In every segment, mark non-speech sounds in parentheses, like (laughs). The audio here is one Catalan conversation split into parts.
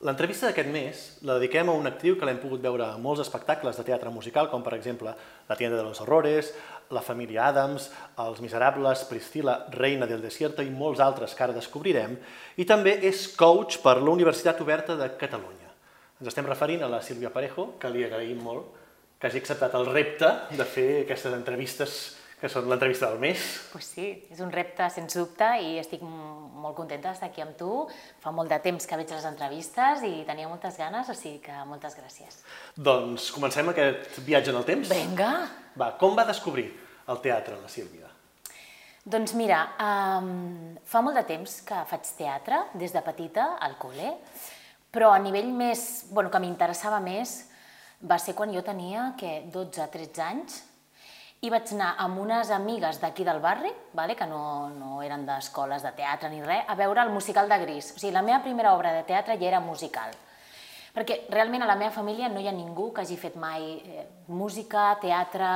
L'entrevista d'aquest mes la dediquem a una actriu que l'hem pogut veure a molts espectacles de teatre musical, com per exemple La tienda de los horrores, La família Adams, Els miserables, Priscila, Reina del desierto i molts altres que ara descobrirem, i també és coach per la Universitat Oberta de Catalunya. Ens estem referint a la Sílvia Parejo, que li agraïm molt que hagi acceptat el repte de fer aquestes entrevistes que són l'entrevista del mes. Pues sí, és un repte, sens dubte, i estic molt contenta d'estar aquí amb tu. Fa molt de temps que veig les entrevistes i tenia moltes ganes, o sigui que moltes gràcies. Doncs comencem aquest viatge en el temps? Vinga! Va, com va descobrir el teatre, la Sílvia? Doncs mira, um, fa molt de temps que faig teatre, des de petita, al col·le, però a nivell més, bueno, que m'interessava més, va ser quan jo tenia, que 12-13 anys, i vaig anar amb unes amigues d'aquí del barri, vale? que no, no eren d'escoles de teatre ni res, a veure el musical de Gris. O sigui, la meva primera obra de teatre ja era musical. Perquè realment a la meva família no hi ha ningú que hagi fet mai eh, música, teatre,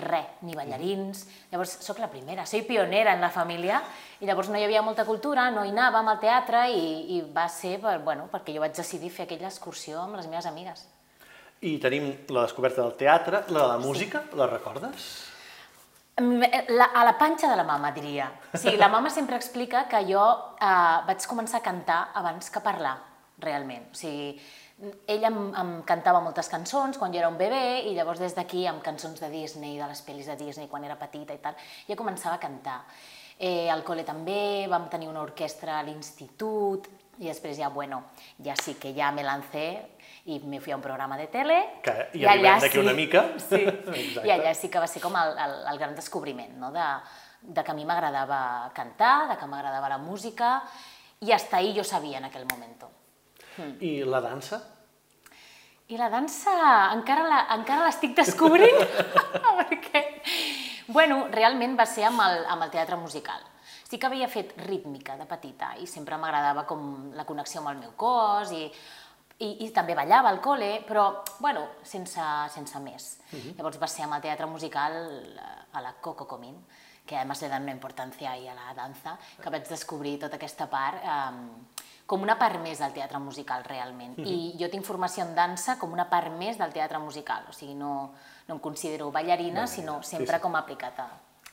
res, ni ballarins. Llavors, sóc la primera, soy pionera en la família, i llavors no hi havia molta cultura, no hi anàvem al teatre, i, i va ser per, bueno, perquè jo vaig decidir fer aquella excursió amb les meves amigues. I tenim la descoberta del teatre, la de la música, sí. la recordes? La, a la panxa de la mama, diria. Sí, la mama sempre explica que jo eh, vaig començar a cantar abans que parlar, realment. O sigui, ella em, em cantava moltes cançons quan jo era un bebè i llavors des d'aquí amb cançons de Disney, de les pel·lis de Disney quan era petita i tal, jo començava a cantar. Eh, al col·le també, vam tenir una orquestra a l'institut i després ja, bueno, ja sí que ja me lancé i me fui a un programa de tele. Que hi arribem d'aquí sí, una mica. Sí, (laughs) i allà sí que va ser com el, el, el gran descobriment, no? de, de que a mi m'agradava cantar, de que m'agradava la música, i hasta ahí jo sabia en aquell moment. Hmm. I la dansa? I la dansa encara l'estic la, descobrint, (laughs) perquè, bueno, realment va ser amb el, amb el teatre musical. Sí que havia fet rítmica de petita i sempre m'agradava com la connexió amb el meu cos i i, i també ballava al col·le, però, bueno, sense, sense més. Uh -huh. Llavors va ser amb el teatre musical a la Coco Comín, que además le dan una importància ahí a la dansa, que vaig descobrir tota aquesta part um, com una part més del teatre musical, realment. Uh -huh. I jo tinc formació en dansa com una part més del teatre musical, o sigui, no, no em considero ballarina, sinó sempre sí, sí. com aplicat a,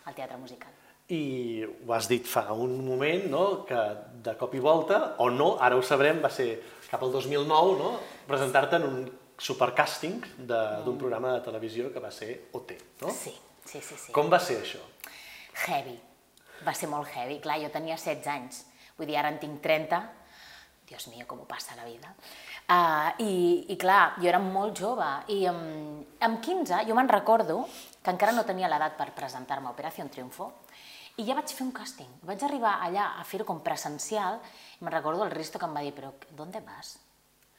al teatre musical. I ho has dit fa un moment, no?, que de cop i volta, o no, ara ho sabrem, va ser cap al 2009, no? presentar-te en un supercàsting d'un mm. programa de televisió que va ser OT, no? Sí, sí, sí. sí. Com va ser això? Heavy. Va ser molt heavy. Clar, jo tenia 16 anys. Vull dir, ara en tinc 30. Dios mío, com passa la vida. Uh, i, I clar, jo era molt jove. I um, amb 15, jo me'n recordo que encara no tenia l'edat per presentar-me a Operació Triunfo, i ja vaig fer un càsting. Vaig arribar allà a fer-ho com presencial i me'n recordo el Risto que em va dir, però ¿dónde vas?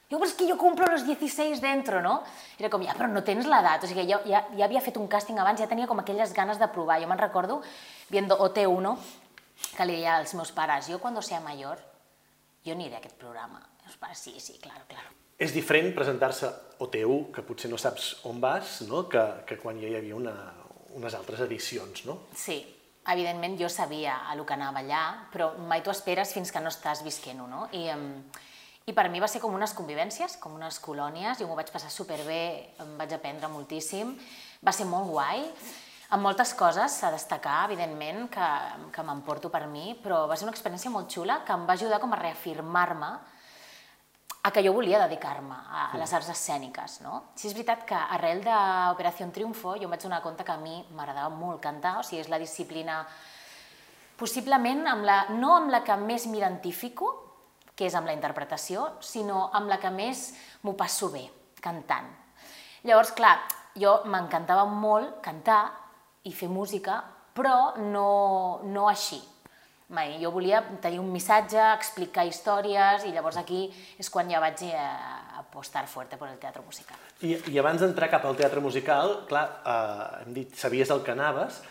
Jo, però és que jo compro los 16 dentro, no? Era com, ja, però no tens l'edat. O sigui, jo ja, ja havia fet un càsting abans, ja tenia com aquelles ganes de provar. Jo me'n recordo, viendo OT1, que li deia als meus pares, jo quan sea mayor, jo aniré a aquest programa. I els pares, sí, sí, claro, claro. És diferent presentar-se OT1, que potser no saps on vas, no? que, que quan ja hi havia una, unes altres edicions, no? Sí, evidentment jo sabia a lo que anava allà, però mai t'ho esperes fins que no estàs visquent-ho, no? I, I per mi va ser com unes convivències, com unes colònies, jo m'ho vaig passar superbé, em vaig aprendre moltíssim, va ser molt guai, amb moltes coses a destacar, evidentment, que, que m'emporto per mi, però va ser una experiència molt xula que em va ajudar com a reafirmar-me a que jo volia dedicar-me a, a les arts escèniques. No? Sí, és veritat que arrel d'Operació Triunfo jo em vaig donar compte que a mi m'agradava molt cantar, o sigui, és la disciplina possiblement amb la, no amb la que més m'identifico, que és amb la interpretació, sinó amb la que més m'ho passo bé, cantant. Llavors, clar, jo m'encantava molt cantar i fer música, però no, no així, mai. Jo volia tenir un missatge, explicar històries, i llavors aquí és quan ja vaig eh, apostar fuerte per el teatre musical. I, i abans d'entrar cap al teatre musical, clar, eh, hem dit, sabies el que anaves,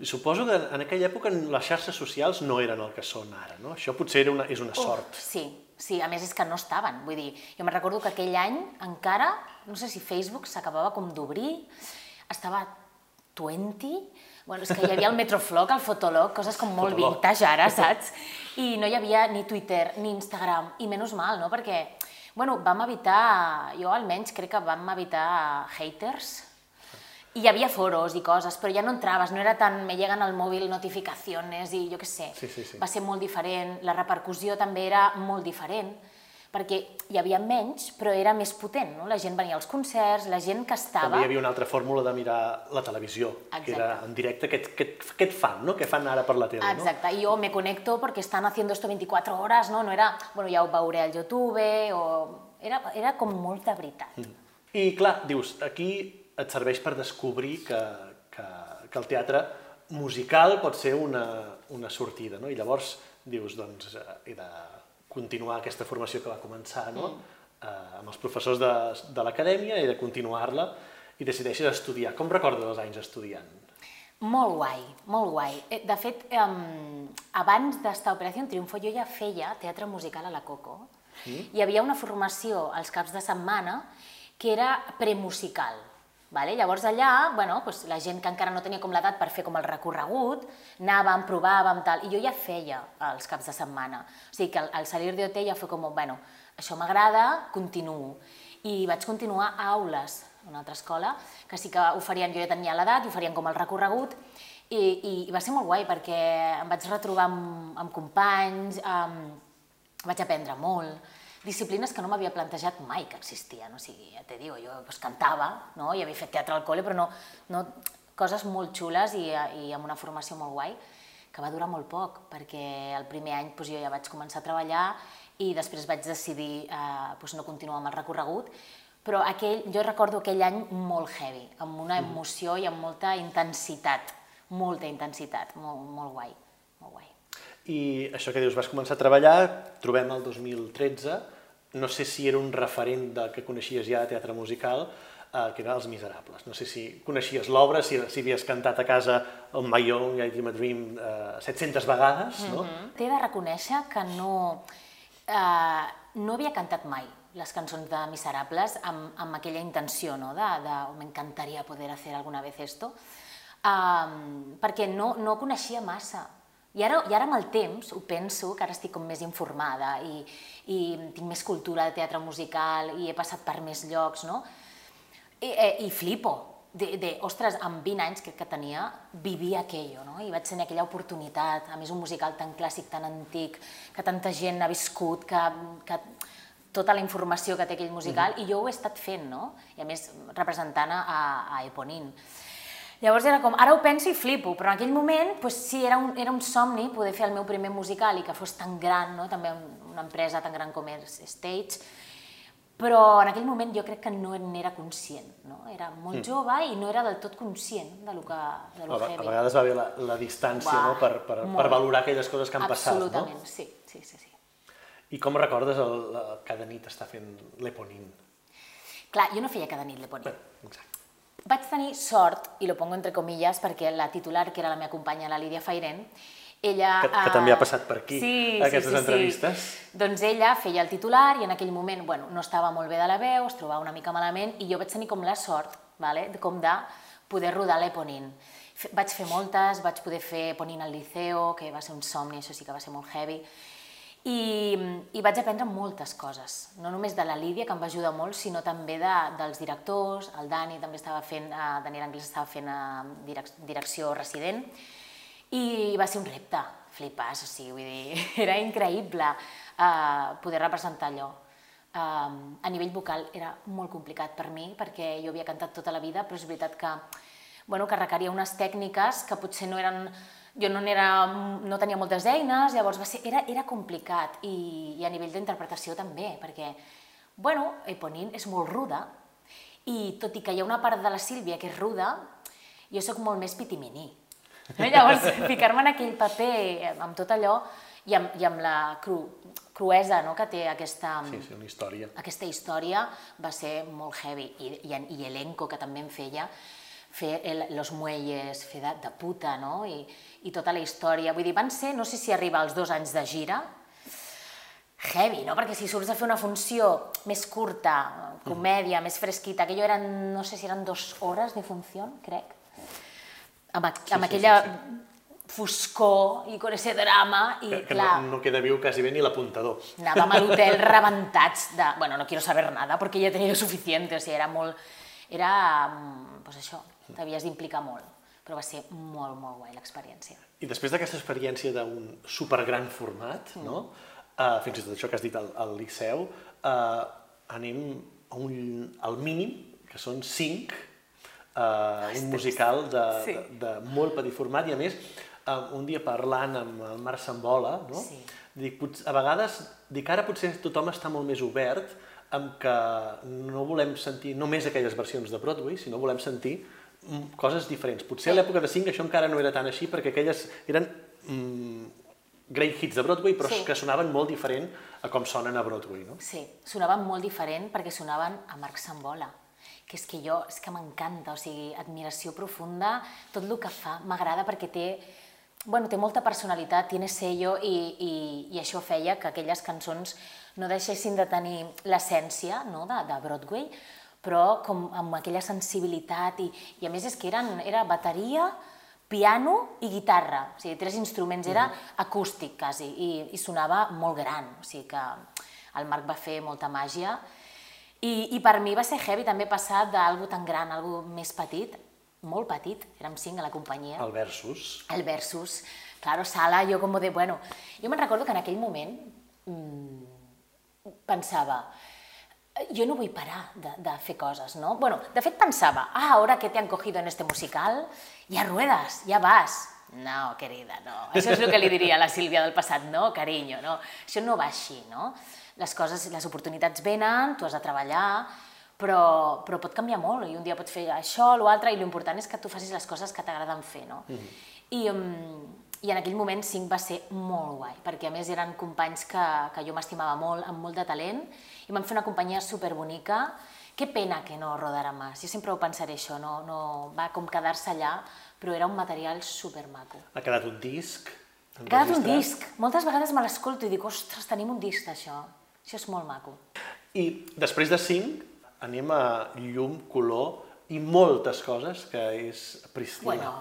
i suposo que en aquella època les xarxes socials no eren el que són ara, no? Això potser era una, és una sort. Uh, sí, sí, a més és que no estaven. Vull dir, jo me'n recordo que aquell any encara, no sé si Facebook s'acabava com d'obrir, estava 20, Bueno, és que hi havia el Metroflog, el Fotolog, coses com molt Fotolog. vintage ara, saps? I no hi havia ni Twitter ni Instagram, i menys mal, no? Perquè Bueno, vam evitar, jo almenys crec que vam evitar haters, i hi havia foros i coses, però ja no entraves, no era tan me lleguen al mòbil notificacions i jo què sé. Sí, sí, sí. Va ser molt diferent, la repercussió també era molt diferent, perquè hi havia menys, però era més potent, no? La gent venia als concerts, la gent que estava... També hi havia una altra fórmula de mirar la televisió, que era Exacte. en directe, aquest, aquest, aquest fan, no? que fan ara per la tele. Exacte, i jo me conecto perquè estan haciendo esto 24 horas, no? No era, bueno, ja ho veuré al YouTube, o... Era, era com molta veritat. No? I clar, dius, aquí et serveix per descobrir que, que, que el teatre musical pot ser una, una sortida, no? I llavors dius, doncs, eh, he de continuar aquesta formació que va començar, no? Eh, amb els professors de, de l'acadèmia, he de continuar-la i decideixes estudiar. Com recordes els anys estudiant? Molt guai, molt guai. Eh, De fet, um, abans d'estar a Operació Triunfo jo ja feia teatre musical a la Coco. Mm. Hi havia una formació als caps de setmana que era premusical. Vale? Llavors allà, bueno, doncs la gent que encara no tenia com l'edat per fer com el recorregut, anàvem, provàvem, tal, i jo ja feia els caps de setmana. O sigui que al, al salir de OT ja fue com, bueno, això m'agrada, continuo. I vaig continuar a aules, una altra escola, que sí que oferien, jo ja tenia l'edat, oferien com el recorregut, i, i, i va ser molt guai perquè em vaig retrobar amb, amb companys, amb, vaig aprendre molt, disciplines que no m'havia plantejat mai que existien, o sigui, ja te digo, jo pues, cantava, no? i havia fet teatre al col·le, però no, no, coses molt xules i, i amb una formació molt guai, que va durar molt poc, perquè el primer any pues, jo ja vaig començar a treballar i després vaig decidir eh, pues, no continuar amb el recorregut, però aquell, jo recordo aquell any molt heavy, amb una emoció i amb molta intensitat, molta intensitat, molt, molt guai. I això que dius, vas començar a treballar, trobem el 2013, no sé si era un referent del que coneixies ja de teatre musical, eh, que era Els Miserables. No sé si coneixies l'obra, si, si havies cantat a casa el My Young, I Dream a Dream eh, 700 vegades, no? T'he de reconèixer que no, eh, no havia cantat mai les cançons de Miserables amb, amb aquella intenció, no?, de, de "Oh, m'encantaria poder hacer alguna vez esto, um, perquè no, no coneixia massa. I ara, I ara amb el temps ho penso, que ara estic com més informada i, i tinc més cultura de teatre musical i he passat per més llocs, no? I, eh, i flipo. De, de, ostres, amb 20 anys crec que tenia, vivia aquello, no? I vaig tenir aquella oportunitat, a més un musical tan clàssic, tan antic, que tanta gent ha viscut, que, que tota la informació que té aquell musical, i jo ho he estat fent, no? I a més representant a, a Eponin. Llavors era com, ara ho penso i flipo, però en aquell moment pues, sí, era un, era un somni poder fer el meu primer musical i que fos tan gran, no? també una empresa tan gran com és Stage, però en aquell moment jo crec que no n'era conscient, no? era molt jove i no era del tot conscient de lo, que, de lo A, a heavy. vegades va haver la, la distància Uah, no? per, per, per molt. valorar aquelles coses que han passat. No? Absolutament, sí, sí, sí, sí. I com recordes el, la, cada nit estar fent l'Eponin? Clar, jo no feia cada nit l'Eponin. Exacte. Vaig tenir sort, i lo pongo entre comilles, perquè la titular, que era la meva companya, la Lídia Fairen, ella... Que- que eh, també ha passat per aquí, sí, aquestes sí, sí, entrevistes. Sí. Doncs ella feia el titular i en aquell moment bueno, no estava molt bé de la veu, es trobava una mica malament i jo vaig tenir com la sort vale, de- com de poder rodar l'Eponin. Vaig fer moltes, vaig poder fer Eponin al Liceo, que va ser un somni, això sí que va ser molt heavy, i, i vaig aprendre moltes coses, no només de la Lídia, que em va ajudar molt, sinó també de, dels directors, el Dani també estava fent, eh, Daniel Anglès estava fent eh, direc direcció resident, i va ser un repte, flipàs, o sigui, vull dir, (laughs) era increïble eh, poder representar allò. Um, a nivell vocal era molt complicat per mi, perquè jo havia cantat tota la vida, però és veritat que, bueno, que requeria unes tècniques que potser no eren jo no, era, no tenia moltes eines, llavors va ser, era, era complicat i, i a nivell d'interpretació també, perquè, bueno, Eponin és molt ruda i tot i que hi ha una part de la Sílvia que és ruda, jo sóc molt més pitiminí. No? Llavors, (laughs) ficar-me en aquell paper amb tot allò i amb, i amb la cru, cruesa no? que té aquesta, Sí, sí, una història. aquesta història va ser molt heavy i, i, i elenco que també em feia fer el, los muelles, fer de, de puta, no? I, I tota la història. Vull dir, van ser, no sé si arriba als dos anys de gira, heavy, no? Perquè si surts a fer una funció més curta, comèdia, més fresquita, aquello eren, no sé si eren dues hores de funció, crec, amb, a, Sí, amb sí, aquella sí, foscor i con ese drama i Que, que clar, no, no queda viu quasi bé ni l'apuntador. anàvem a l'hotel (laughs) rebentats de... Bueno, no quiero saber nada perquè ja tenia suficiente, o sigui, era molt... Era, mm, pues això, t'havies d'implicar molt, però va ser molt, molt guai l'experiència. I després d'aquesta experiència d'un supergran format, Mm. no? Uh, fins i tot això que has dit al, al Liceu, uh, anem a un, al mínim, que són cinc, uh, un musical de, Sí. de, de molt petit format, i a més, uh, un dia parlant amb el Marc Sambola, no? Sí. dic, potser, a vegades, dic, ara potser tothom està molt més obert amb que no volem sentir només aquelles versions de Broadway, sinó volem sentir coses diferents. Potser a l'època de 5 això encara no era tan així, perquè aquelles eren mm, great hits de Broadway, però Sí. que sonaven molt diferent a com sonen a Broadway, no? Sí, sonaven molt diferent perquè sonaven a Marc Sambola, que és que jo, és que m'encanta, o sigui, admiració profunda, tot el que fa m'agrada perquè té, bueno, té molta personalitat, tiene sello i, i, i això feia que aquelles cançons no deixessin de tenir l'essència no, de, de Broadway, però com amb aquella sensibilitat i, i a més és que eren, era bateria, piano i guitarra, o sigui, tres instruments, era acústic quasi, i, i sonava molt gran, o sigui que el Marc va fer molta màgia, i, i per mi va ser heavy també passar d'algú tan gran a algú més petit, molt petit, érem cinc a la companyia, El versus. el versus, claro, sala, jo com de, bueno, jo me'n recordo que en aquell moment mmm, pensava, yo no vull parar de, de fer coses, no? Bueno, de fet pensava, ah, ahora que te han cogido en este musical, ya ruedas, ya vas. No, querida, no. Això és el que li diria a la Sílvia del passat, no, carinyo, no. Això no va així, no? Les coses, les oportunitats venen, tu has de treballar, però, però pot canviar molt i un dia pots fer això, l'altre, i l'important és que tu facis les coses que t'agraden fer, no? I, um, I en aquell moment Cinc va ser molt guai, perquè a més eren companys que, que jo m'estimava molt, amb molt de talent, i vam fer una companyia superbonica. Que pena que no rodara més, jo sempre ho pensaré això, no, no va com quedar-se allà, però era un material supermaco. Ha quedat un disc. Ha quedat un disc, moltes vegades me l'escolto i dic, ostres, tenim un disc d'això, això és molt maco. I després de 5 anem a llum, color i moltes coses, que és Priscila. Bueno,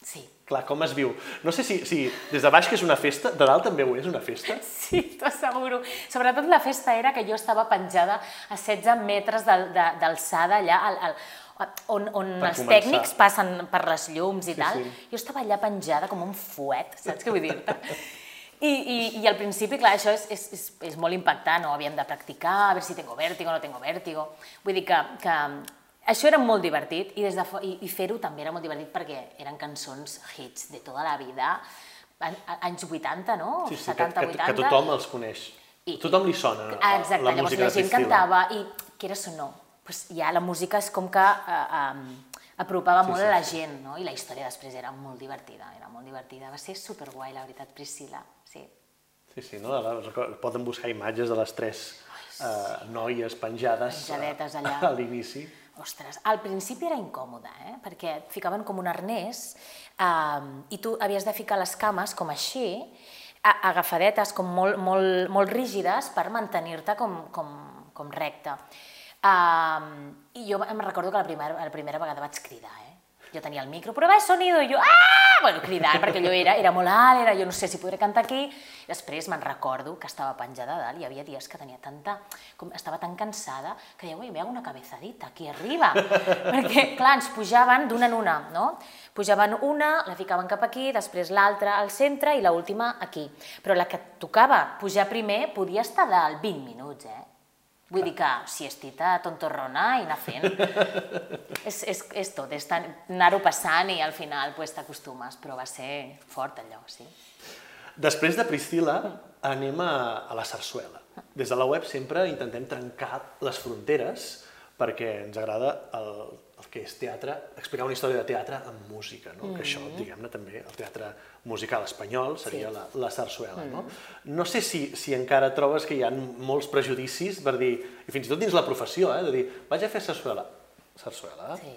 sí, Clar, com es viu? No sé si, si des de baix que és una festa, de dalt també ho és una festa. Sí, t'ho asseguro. Sobretot la festa era que jo estava penjada a 16 metres d'alçada allà, al, al, on, on Per els començar. tècnics passen per les llums i Sí, tal. sí. Jo estava allà penjada com un fuet, saps què vull dir-te? I, i, I al principi, clar, això és, és, és, és molt impactant, no? Havíem de practicar, a veure si tengo vértigo o no tengo vértigo. Vull dir que, que això era molt divertit i, des de, i, i fer-ho també era molt divertit perquè eren cançons hits de tota la vida, an- anys 80, no? Sí, sí, que, 70, que, 80. que tothom els coneix. I- tothom li sona Ah, Exacte, la llavors música la gent cantava i, quieres o no, pues ja la música és com que eh, eh, apropava Sí, molt sí, a la sí. gent, no? I la història després era molt divertida, era molt divertida. Va ser superguai, la veritat, Priscila, sí. Sí, sí, no? Poden buscar imatges de les tres eh, noies penjades Penjadetes allà. a l'inici. Ostres, al principi era incòmode, eh? perquè et ficaven com un arnès eh, i tu havies de ficar les cames com així, agafadetes com molt, molt, molt rígides per mantenir-te com, com, com recte. Uh, I jo em recordo que la primera, la primera vegada vaig cridar, eh? Jo tenia el micro, però va sonido, i jo, ah! Bueno, cridant, perquè allò era, era molt alt, era, jo no sé si podré cantar aquí. Després me'n recordo que estava penjada a dalt, hi havia dies que tenia tanta, com, estava tan cansada, que deia, ui, hago una cabezadita aquí arriba. (laughs) perquè, clar, ens pujaven d'una en una, no? Pujaven una, la ficaven cap aquí, després l'altra al centre i l última aquí. Però la que tocava pujar primer podia estar dalt 20 minuts, eh? Vull dir que siestita tontorrona i anar fent. (laughs) és, és, és tot, és anar-ho passant i al final pues, t'acostumes, però va ser fort allò, sí. Després de Priscila anem a, a la sarsuela. Des de la web sempre intentem trencar les fronteres perquè ens agrada el que és teatre, explicar una història de teatre amb música, no? que això, diguem-ne, també, el teatre musical espanyol seria Sí. la, la sarsuela. No? no sé si, si encara trobes que hi ha molts prejudicis per dir, i fins i tot dins la professió, eh, de dir, vaig a fer sarsuela. Sarsuela? Sí.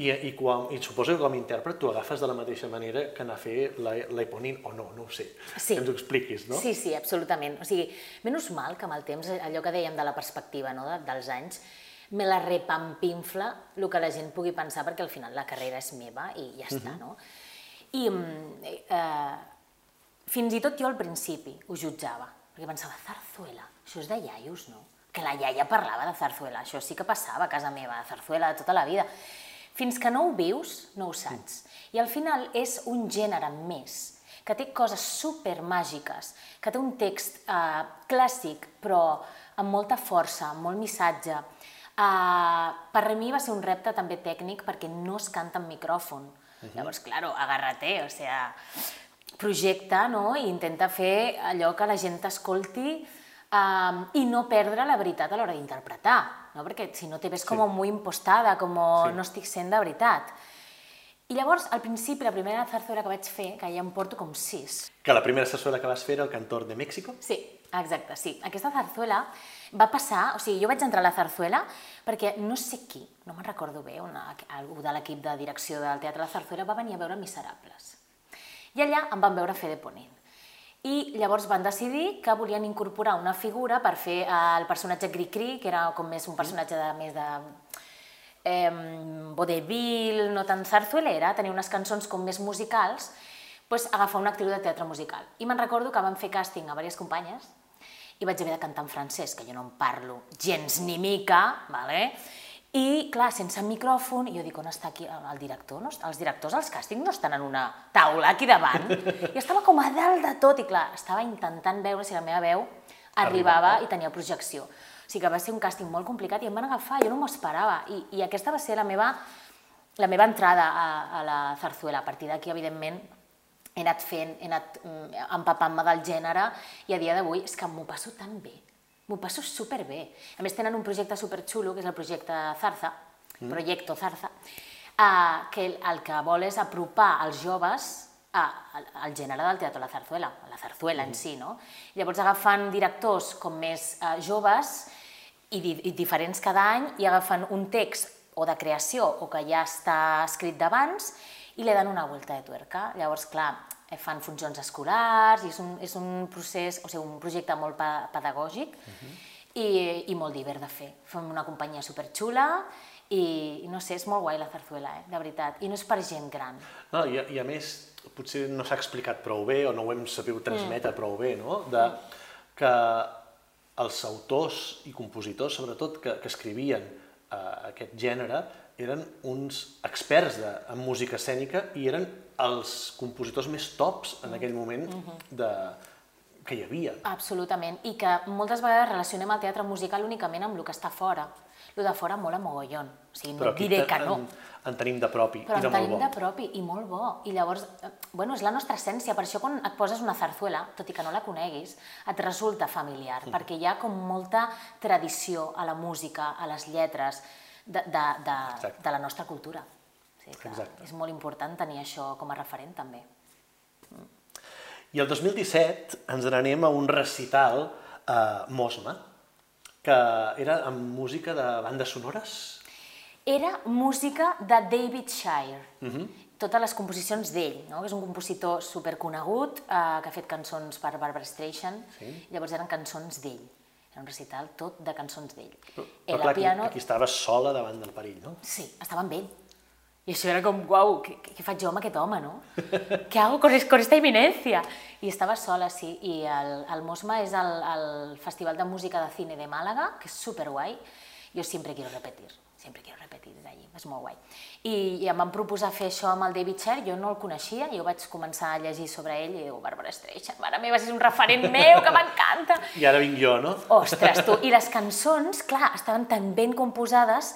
I, i, quan, I suposo que com a intèrpret tu agafes de la mateixa manera que anar a fer la, l'Eponin, o no, no ho sé. Sí. Que ens ho expliquis, no? Sí, sí, absolutament. O sigui, menys mal que amb el temps, allò que dèiem de la perspectiva no, de, dels anys, me la repampinfla el que la gent pugui pensar perquè al final la carrera és meva i ja està, no? I mm, eh, fins i tot jo al principi ho jutjava, perquè pensava, zarzuela, això és de iaios, no? Que la iaia parlava de zarzuela, això sí que passava a casa meva, zarzuela de tota la vida. Fins que no ho vius, no ho saps. I al final és un gènere més, que té coses super màgiques, que té un text eh, clàssic, però amb molta força, amb molt missatge. Eh, per a mi va ser un repte també tècnic perquè no es canta en micròfon. Uh -huh. Llavors, claro, agárrate, o sea, projecta no? i intenta fer allò que la gent t'escolti um, i no perdre la veritat a l'hora d'interpretar, no? perquè si no te ves com sí. molt impostada, com sí. no estic sent de veritat. I llavors, al principi, la primera zarzuela que vaig fer, que ja em porto com sis. Que la primera zarzuela que vas fer era el Cantor de México? Sí, exacte, sí. Aquesta zarzuela va passar, o sigui, jo vaig entrar a la zarzuela perquè no sé qui, no me'n recordo bé, una, algú de l'equip de direcció del Teatre La Zarzuela va venir a veure Miserables. I allà em van veure fer de ponent. I llavors van decidir que volien incorporar una figura per fer el personatge Cri-Cri, que era com més un personatge de més de eh, vodevil, no tan zarzuelera, tenia unes cançons com més musicals, pues, agafar una actriu de teatre musical. I me'n recordo que van fer càsting a diverses companyes i vaig haver de cantar en francès, que jo no en parlo gens ni mica, vale? I, clar, sense micròfon, jo dic, on està aquí el director? No? Els directors als càstings no estan en una taula aquí davant. I estava com a dalt de tot, i clar, estava intentant veure si la meva veu arribava i tenia projecció. O sigui que va ser un càsting molt complicat i em van agafar, jo no m'ho esperava. I, I aquesta va ser la meva, la meva entrada a, a la zarzuela. A partir d'aquí, evidentment, he anat fent, he anat mm, empapant-me del gènere i a dia d'avui és que m'ho passo tan bé m'ho passo superbé. A més, tenen un projecte superxulo, que és el projecte Zarza, mm. Proyecto Zarza, eh, que el, que vol és apropar els joves a, al gènere del teatre la zarzuela, la zarzuela mm. en si, no? Llavors agafant directors com més eh, joves i, di, i diferents cada any i agafant un text o de creació o que ja està escrit d'abans i li dan una volta de tuerca. Llavors, clar, Eh, fan funcions escolars, i és un, és un procés, o sigui, un projecte molt pa pedagògic uh -huh. i, i molt divert de fer. Fem una companyia superxula i, i no sé, és molt guai la zarzuela, eh? de veritat, i no és per gent gran. No, i, i a més, potser no s'ha explicat prou bé o no ho hem sabut transmetre mm. prou bé, no? De, mm. que els autors i compositors, sobretot, que, que escrivien uh, aquest gènere, eren uns experts de, en música escènica i eren els compositors més tops en aquell moment de, que hi havia. Absolutament, i que moltes vegades relacionem el teatre musical únicament amb el que està fora. El de fora mola mogollon, o sigui, no diré que no. En, en tenim de propi Però i de molt bo. de propi i molt bo. I llavors, eh, bueno, és la nostra essència, per això quan et poses una zarzuela, tot i que no la coneguis, et resulta familiar, mm. perquè hi ha com molta tradició a la música, a les lletres, de, de, de, de la nostra cultura. O sigui que Exacte. és molt important tenir això com a referent també. I el 2017 ens n'anem a un recital a Mosma, que era amb música de bandes sonores? Era música de David Shire. Uh -huh. Totes les composicions d'ell, no? que és un compositor superconegut eh, que ha fet cançons per Barbara Streisand, sí. llavors eren cançons d'ell. Era un recital tot de cançons d'ell. Però, però clar, piano... aquí, aquí estava sola davant del perill, no? Sí, estava amb ell. I això era com, uau, què, què faig jo amb aquest home, no? (laughs) què hago con, con esta eminencia? I estava sola, sí. I el, el Mosma és el, el Festival de Música de Cine de Màlaga, que és superguai. Jo sempre quiero repetir, sempre quiero és molt guai. I, I em van proposar fer això amb el David Cher, jo no el coneixia, jo vaig començar a llegir sobre ell i diu, Barbara Streisand, mare meva, és un referent meu, que m'encanta! (laughs) I ara vinc jo, no? Ostres, tu, i les cançons, clar, estaven tan ben composades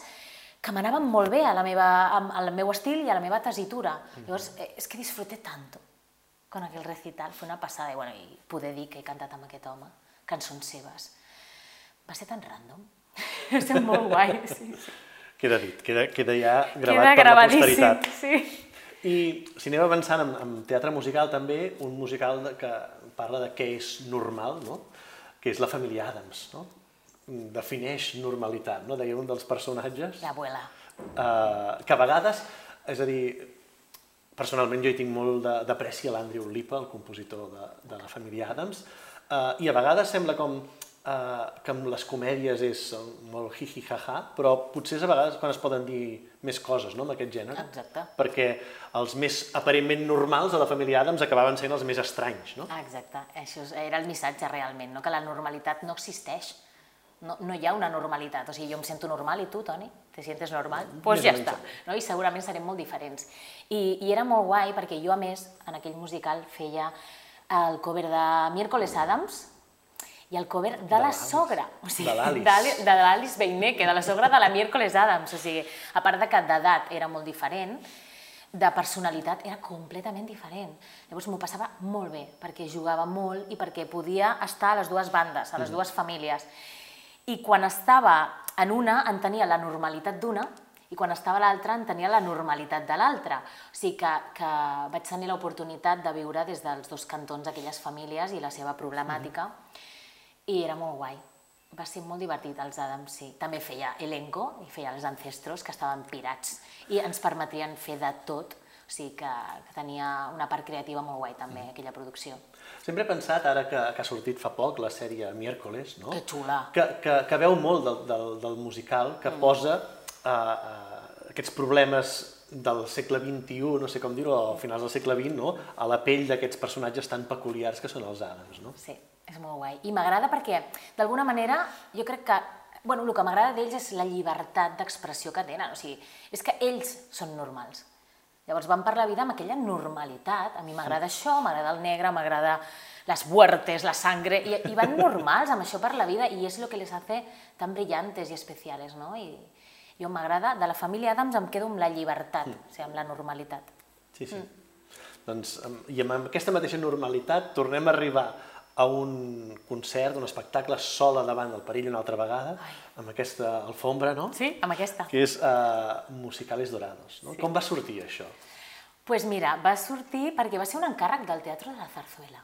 que m'anaven molt bé a la meva, al meu estil i a la meva tesitura. Mm -hmm. Llavors, eh, és que disfruté tanto con aquell recital, fue una passada, i, bueno, i poder dir que he cantat amb aquest home cançons seves. Va ser tan random. (laughs) Va ser molt guai, sí, sí. Queda dit, queda, queda ja gravat queda per la posteritat. Sí. I si anem avançant en, en teatre musical també, un musical que parla de què és normal, no? que és la família Adams. No? defineix normalitat, no? deia un dels personatges. L'abuela. Uh, que a vegades, és a dir, personalment jo hi tinc molt d'apreci a l'Andrew Lipa, el compositor de, de la família Adams, uh, i a vegades sembla com eh, que amb les comèdies és molt hi-hi-ha-ha, però potser és a vegades quan es poden dir més coses, no?, amb aquest gènere. Exacte. Perquè els més aparentment normals de la família Adams acabaven sent els més estranys, no? Exacte, això era el missatge realment, no? que la normalitat no existeix. No, no hi ha una normalitat, o sigui, jo em sento normal i tu, Toni, te sientes normal? Doncs pues ja està, no? i segurament serem molt diferents. I, I era molt guai perquè jo, a més, en aquell musical feia el cover de Miércoles Adams i el cover de, la l'Alice. sogra, o sigui, De l'Alice. d'Ali- de Beinecke, de la sogra de la Miércoles Adams, o sigui, a part de que d'edat era molt diferent, de personalitat era completament diferent. Llavors m'ho passava molt bé, perquè jugava molt i perquè podia estar a les dues bandes, a les dues famílies. I quan estava en una, entenia la normalitat d'una, i quan estava a l'altra, entenia la normalitat de l'altra. O sigui que, que vaig tenir l'oportunitat de viure des dels dos cantons aquelles famílies i la seva problemàtica, i era molt guai. Va ser molt divertit, els Adams, sí. També feia elenco i feia els ancestros, que estaven pirats, i ens permetien fer de tot, o sigui que, que tenia una part creativa molt guai també, aquella producció. Sempre he pensat, ara que, que ha sortit fa poc la sèrie Miércoles, no? Que xula. que, que, que veu molt del, del, del musical, que mm. posa uh, uh, aquests problemes del segle XXI, no sé com dir-ho, a finals del segle XX, no? a la pell d'aquests personatges tan peculiars que són els Adams. No? Sí, és molt guai. I m'agrada perquè, d'alguna manera, jo crec que bueno, el que m'agrada d'ells és la llibertat d'expressió que tenen. O sigui, és que ells són normals. Llavors van per la vida amb aquella normalitat. A mi m'agrada això, m'agrada el negre, m'agrada les muertes, la sangre, i, i van normals amb això per la vida, i és el que les hace tan brillantes i especiales, no? I jo m'agrada, de la família Adams em quedo amb la llibertat, o sigui, amb la normalitat. Sí, sí. Doncs, amb- I amb aquesta mateixa normalitat tornem a arribar a un concert, un espectacle sola davant del perill una altra vegada, amb aquesta alfombra, no? Sí, amb aquesta. Que és uh, Musicales Dorados. No? Sí. Com va sortir això? pues mira, va sortir perquè va ser un encàrrec del Teatre de la Zarzuela.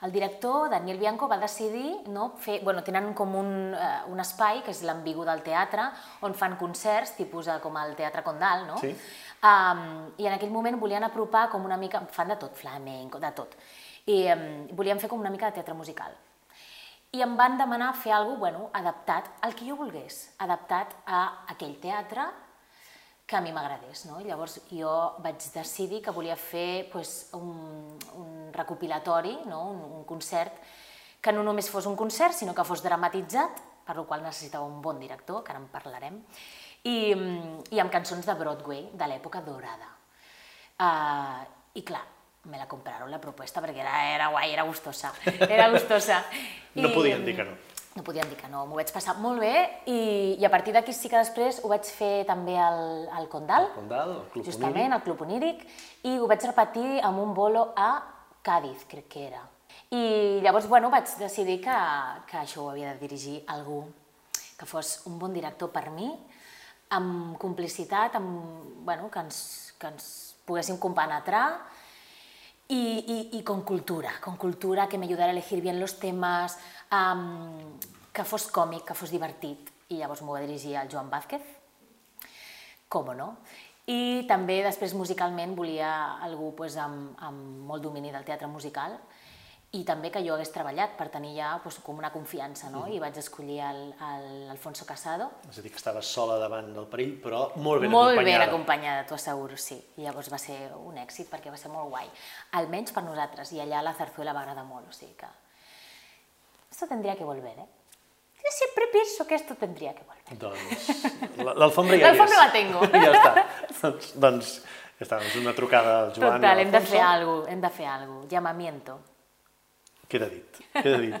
El director, Daniel Bianco, va decidir no, fer... Bueno, tenen com un, eh, un espai, que és l'ambigu del teatre, on fan concerts, tipus eh, com el Teatre Condal, no? Sí. Um, I en aquell moment volien apropar com una mica... Fan de tot, flamenco, de tot. I um, volien fer com una mica de teatre musical. I em van demanar fer alguna bueno, adaptat al que jo volgués, adaptat a aquell teatre que a mi m'agradés. No? Llavors jo vaig decidir que volia fer pues, un, un recopilatori, no? un, un concert, que no només fos un concert, sinó que fos dramatitzat, per lo qual necessitava un bon director, que ara en parlarem, i, i amb cançons de Broadway, de l'època dorada. Uh, I clar, me la compraron la proposta perquè era, era guai, era gustosa, era gustosa. (laughs) No podien dir que no. No podien dir que no, m'ho vaig passar molt bé i, i a partir d'aquí sí que després ho vaig fer també al, al Condal, El Condal, el Club justament, al Club Oníric, i ho vaig repetir amb un bolo a Càdiz, crec que era. I llavors, bueno, vaig decidir que, que això ho havia de dirigir algú que fos un bon director per mi, amb complicitat, amb, bueno, que, ens, que ens poguéssim compenetrar y, y, y con cultura, con cultura que me ayudara a elegir bien los temas, um, que fos còmic, que fos divertit. I llavors m'ho va dirigir al Joan Vázquez, com no? I també després musicalment volia algú pues, amb, amb molt domini del teatre musical i també que jo hagués treballat per tenir ja pues, com una confiança, no? I vaig escollir el- el Alfonso Casado, És a dir, que estava sola davant del perill, però molt ben molt ben acompanyada. acompanyada, t'ho asseguro, sí. I llavors va ser un èxit perquè va ser molt guai. Almenys per nosaltres, i allà la zarzuela va agradar molt, o sigui que... Esto tendría que volver, ¿eh? Yo siempre pienso que esto tendría que volver. Doncs la- l'alfombra ja hi és. L'alfombra la tengo. (laughs) ja està. doncs, doncs ja està, és una trucada al Joan. Total, hem de l'Alfonso. fer alguna cosa, hem de fer alguna cosa. Llamamiento. Queda dit, queda dit.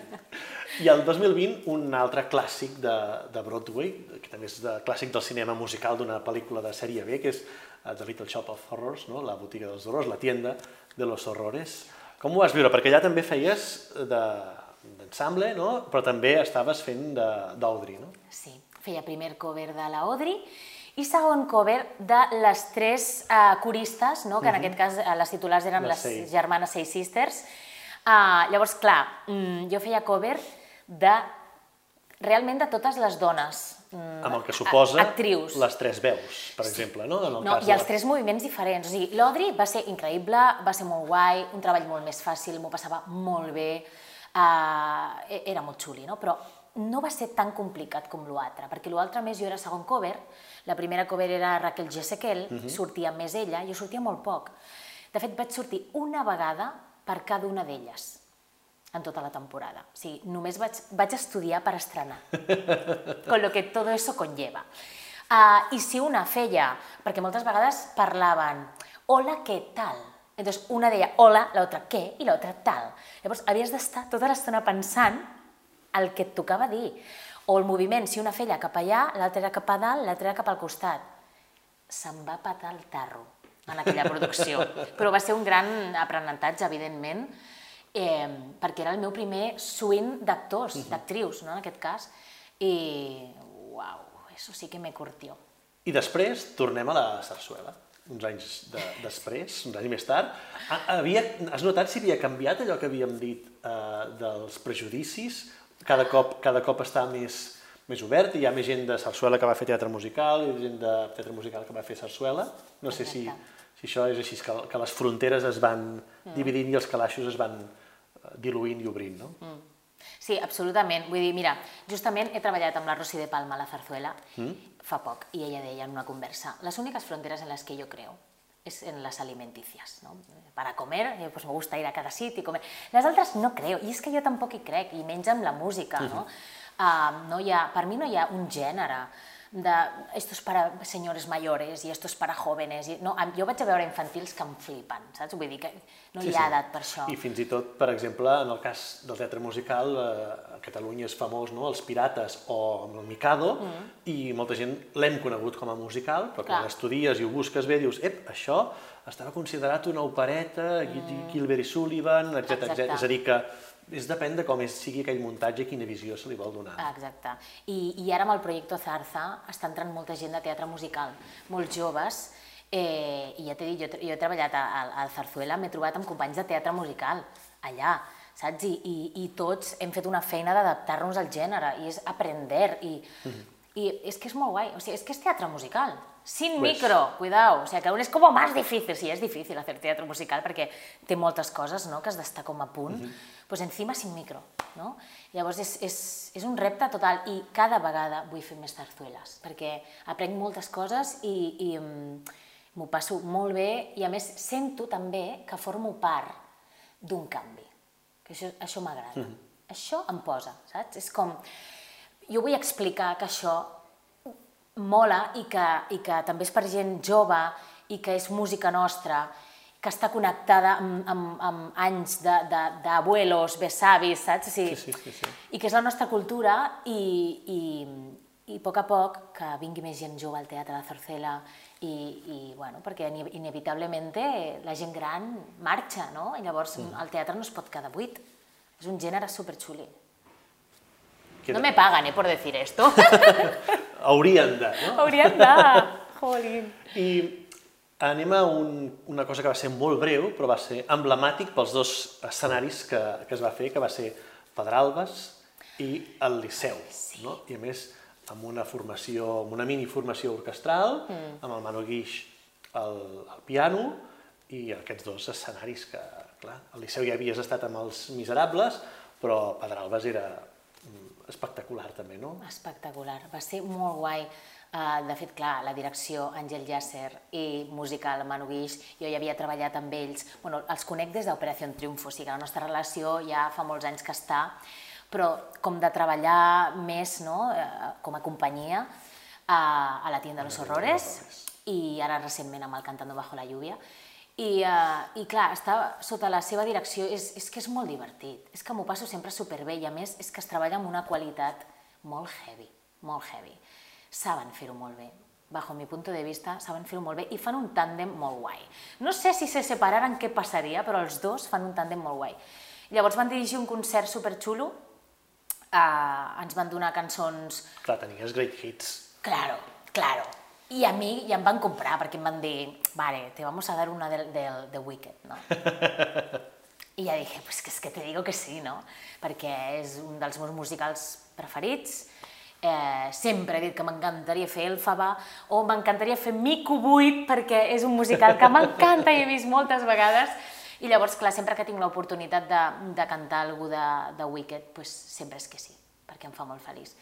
I el 2020, un altre clàssic de, de Broadway, que també és de, clàssic del cinema musical d'una pel·lícula de sèrie B, que és uh, The Little Shop of Horrors, no? la botiga dels horrors, la tienda de los horrores. Com ho vas viure? Perquè allà també feies de- d'ensemble, no? però també estaves fent de- d'Audrey, no? Sí, feia primer cover de la Audrey i segon cover de les tres uh, coristes, no? que en aquest cas uh, les titulars eren Les les, germanes Say Sisters. Uh, llavors, clar, mm, jo feia cover de realment de totes les dones. Mm, Amb el que suposa actrius. les tres veus, per exemple, no? En el No, cas i de els la- tres moviments diferents. O sigui, l'Audrey va ser increïble, va ser molt guai, un treball molt més fàcil, m'ho passava molt bé. Uh, era molt xuli, no? Però no va ser tan complicat com l'altre, perquè l'altre més jo era segon cover, la primera cover era Raquel Gesequel, uh -huh. sortia més ella, jo sortia molt poc. De fet, vaig sortir una vegada per cada una d'elles en tota la temporada. O sigui, només vaig, vaig estudiar per estrenar, (laughs) con lo que todo eso conlleva. Uh, I si una feia, perquè moltes vegades parlaven, hola, què tal? Entonces, una deia hola, l'altra què i l'altra tal. Llavors, havies d'estar tota l'estona pensant el que et tocava dir. O el moviment, si una feia cap allà, l'altra era cap a dalt, l'altra era cap al costat. Se'm va patar el tarro en aquella producció. Però va ser un gran aprenentatge, evidentment, eh, perquè era el meu primer swing d'actors, uh -huh. d'actrius, no, en aquest cas, i uau, eso sí que me curtió. I després tornem a la sarsuela, uns anys de, després, uns anys més tard. Havia, has notat si havia canviat allò que havíem dit eh, dels prejudicis? Cada cop, cada cop està més, més obert, hi ha més gent de sarsuela que va fer teatre musical, i gent de teatre musical que va fer sarsuela. No sé si, si això és així, que, que les fronteres es van mm. dividint i els calaixos es van eh, diluint i obrint, no? Mm. Sí, absolutament. Vull dir, mira, justament he treballat amb la Rosy de Palma a la Zarzuela mm. fa poc i ella deia en una conversa les úniques fronteres en les que yo creo es en las alimenticias, ¿no? Para comer, pues me gusta ir a cada sitio y comer. Las altres no creo, i és que jo tampoc hi crec, i menys amb la música, no? Uh, no hi ha, per mi no hi ha un gènere de esto es para señores mayores i esto es para jóvenes. I, no, jo vaig a veure infantils que em flipen, saps? Vull dir que no hi ha sí. edat per això. I fins i tot, per exemple, en el cas del teatre musical, eh, a Catalunya és famós no? els Pirates o el Mikado, mm. i molta gent l'hem conegut com a musical, però quan estudies i ho busques bé, dius, ep, això estava considerat una opereta, mm. Gilbert i Sullivan, etc. És a dir, que és depèn de com és, sigui aquell muntatge i quina visió se li vol donar. Exacte. I, I ara amb el projecte Zarza està entrant molta gent de teatre musical, molts joves, eh, i ja t'he dit, jo, jo he treballat al, al Zarzuela, m'he trobat amb companys de teatre musical, allà, saps? I, i, i tots hem fet una feina d'adaptar-nos al gènere, i és aprender, i, mm -hmm. i és que és molt guai, o sigui, és que és teatre musical, sin pues... micro, cuidado, o sea, que aún es como más difícil, sí, és difícil hacer teatre musical perquè té moltes coses no, que has d'estar com a punt, mm -hmm. pues encima sin micro, no? Llavors és, és, és un repte total i cada vegada vull fer més zarzueles perquè aprenc moltes coses i, i mm, m'ho passo molt bé i a més sento també que formo part d'un canvi, que això, això m'agrada, mm -hmm. això em posa, saps? És com, jo vull explicar que això mola i que, i que també és per gent jove i que és música nostra, que està connectada amb, amb, amb anys d'abuelos, besavis, saps? Sí, sí, sí, sí. I que és la nostra cultura i, i, i a poc a poc que vingui més gent jove al teatre de Zarcela i, i bueno, perquè inevitablement la gent gran marxa, no? I llavors mm. el teatre no es pot quedar buit. És un gènere superxuli. No me pagan, eh, por decir esto. (laughs) Haurien de, no? Haurien de, (laughs) jolín. I anem a un, una cosa que va ser molt breu, però va ser emblemàtic pels dos escenaris que, que es va fer, que va ser Pedralbes i el Liceu, sí. no? I a més, amb una formació, amb una mini formació orquestral, mm. amb el Manu Guix al, al piano, i aquests dos escenaris que, clar, al Liceu ja havies estat amb els Miserables, però Pedralbes era espectacular també, no? Espectacular, va ser molt guai. Uh, de fet, clar, la direcció Àngel Llàcer i musical Manu Guix, jo ja havia treballat amb ells, bueno, els conec des d'Operació Triunfo, o sigui que la nostra relació ja fa molts anys que està, però com de treballar més no, uh, com a companyia uh, a la Tienda de los Horrores i ara recentment amb el Cantando Bajo la Lluvia, i, uh, I clar, estar sota la seva direcció és, és que és molt divertit, és que m'ho passo sempre superbé i a més és que es treballa amb una qualitat molt heavy, molt heavy. Saben fer-ho molt bé, bajo mi punto de vista, saben fer-ho molt bé i fan un tàndem molt guai. No sé si se separaren què passaria, però els dos fan un tàndem molt guai. Llavors van dirigir un concert superxulo, uh, ens van donar cançons... Clar, tenies great hits. Claro, claro. I a mi ja em van comprar, perquè em van dir, vale, te vamos a dar una del, del The Wicked, no? (laughs) I ja dije, pues que és que te digo que sí, no? Perquè és un dels meus musicals preferits, eh, sempre he dit que m'encantaria fer Elfaba o m'encantaria fer Mico 8 perquè és un musical que m'encanta i he vist moltes vegades I llavors, clar, sempre que tinc l'oportunitat de, de cantar algú de, de Wicked, pues, sempre és que sí, perquè em fa molt feliç.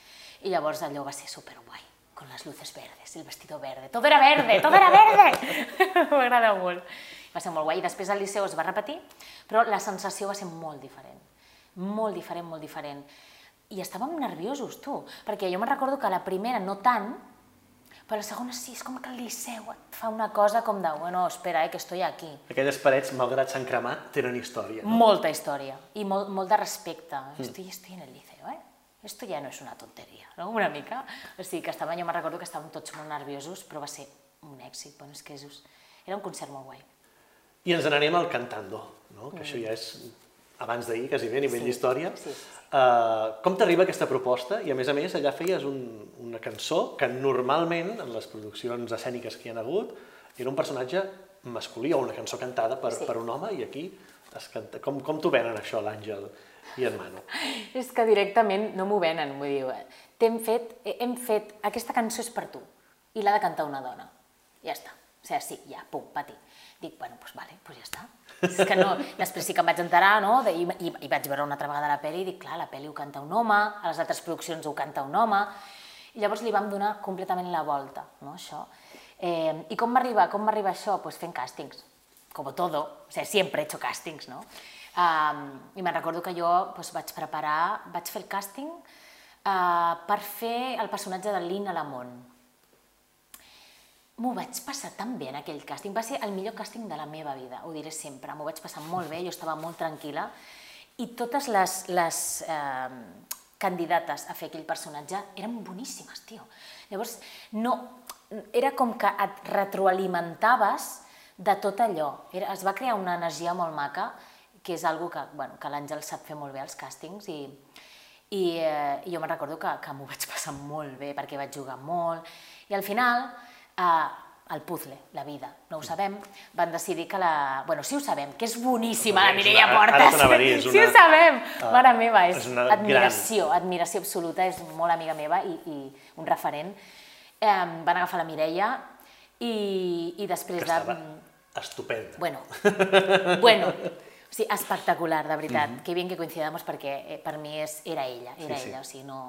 I llavors allò va ser superguai, con les luces verdes, el vestido verde, todo era verde, todo era verde! (laughs) M'agrada molt. Va ser molt guai. I després al Liceu es va repetir, però la sensació va ser molt diferent. Molt diferent, molt diferent. I estàvem nerviosos, tu, perquè jo me'n recordo que la primera no tant, però la segona sí, és com que el Liceu et fa una cosa com de, bueno, espera, eh, que estoy aquí. Aquelles parets, malgrat s'han cremat, tenen història. No? Molta història i molt, molt de respecte. Mm. Estoy, estoy en el Liceo, eh? Esto ja no és una tonteria, no? Una mica. O sigui, que estàvem, jo me'n recordo que estàvem tots molt nerviosos, però va ser un èxit. Bueno, és que és, era un concert molt guai. I ens n'anem al Cantando, no? que mm. això ja és abans d'ahir, quasi bé, a nivell sí, d'història. Sí. Uh, com t'arriba aquesta proposta? I a més a més, allà feies un, una cançó que normalment, en les produccions escèniques que hi ha hagut, era un personatge masculí o una cançó cantada per, sí. per un home i aquí es canta. Com, com t'ho venen això, l'Àngel i en Manu? (laughs) És que directament no m'ho venen, vull dir, hem fet, hem fet, aquesta cançó és per tu i l'ha de cantar una dona. Ja està. O sigui, sí, ja, pum, pati. Dic, bueno, doncs vale, doncs ja està. És que no, (laughs) després sí que em vaig enterar, no? De, i, i, I vaig veure una altra vegada la pel·li i dic, clar, la pel·li ho canta un home, a les altres produccions ho canta un home, i llavors li vam donar completament la volta, no, això. Eh, I com m'arriba com m'arriba això? Pues fent càstings, com todo, o sigui, sempre he hecho càstings, no? Um, I me'n recordo que jo pues, vaig preparar, vaig fer el càsting uh, per fer el personatge de Lina Lamont, M'ho vaig passar tan bé en aquell càsting, va ser el millor càsting de la meva vida, ho diré sempre, m'ho vaig passar molt bé, jo estava molt tranquil·la, i totes les, les eh, candidates a fer aquell personatge eren boníssimes, tio. Llavors, no, era com que et retroalimentaves de tot allò. Era, es va crear una energia molt maca, que és algo que, bueno, que l'Àngel sap fer molt bé als càstings, i, i, eh, jo me'n recordo que, que m'ho vaig passar molt bé, perquè vaig jugar molt, i al final eh, el puzzle, la vida, no ho sabem, van decidir que la... Bueno, sí ho sabem, que és boníssima la Mireia Portes. Ara dir, una... Sí ho sabem, uh, mare meva, és, és admiració, gran... admiració absoluta, és molt amiga meva i, i un referent. Eh, van agafar la Mireia i, i després que de... estupenda. Bueno, bueno, sigui, espectacular, de veritat. Mm -hmm. Que bien que coincidamos perquè eh, per mi és, era ella, era sí, ella, sí. o sigui, no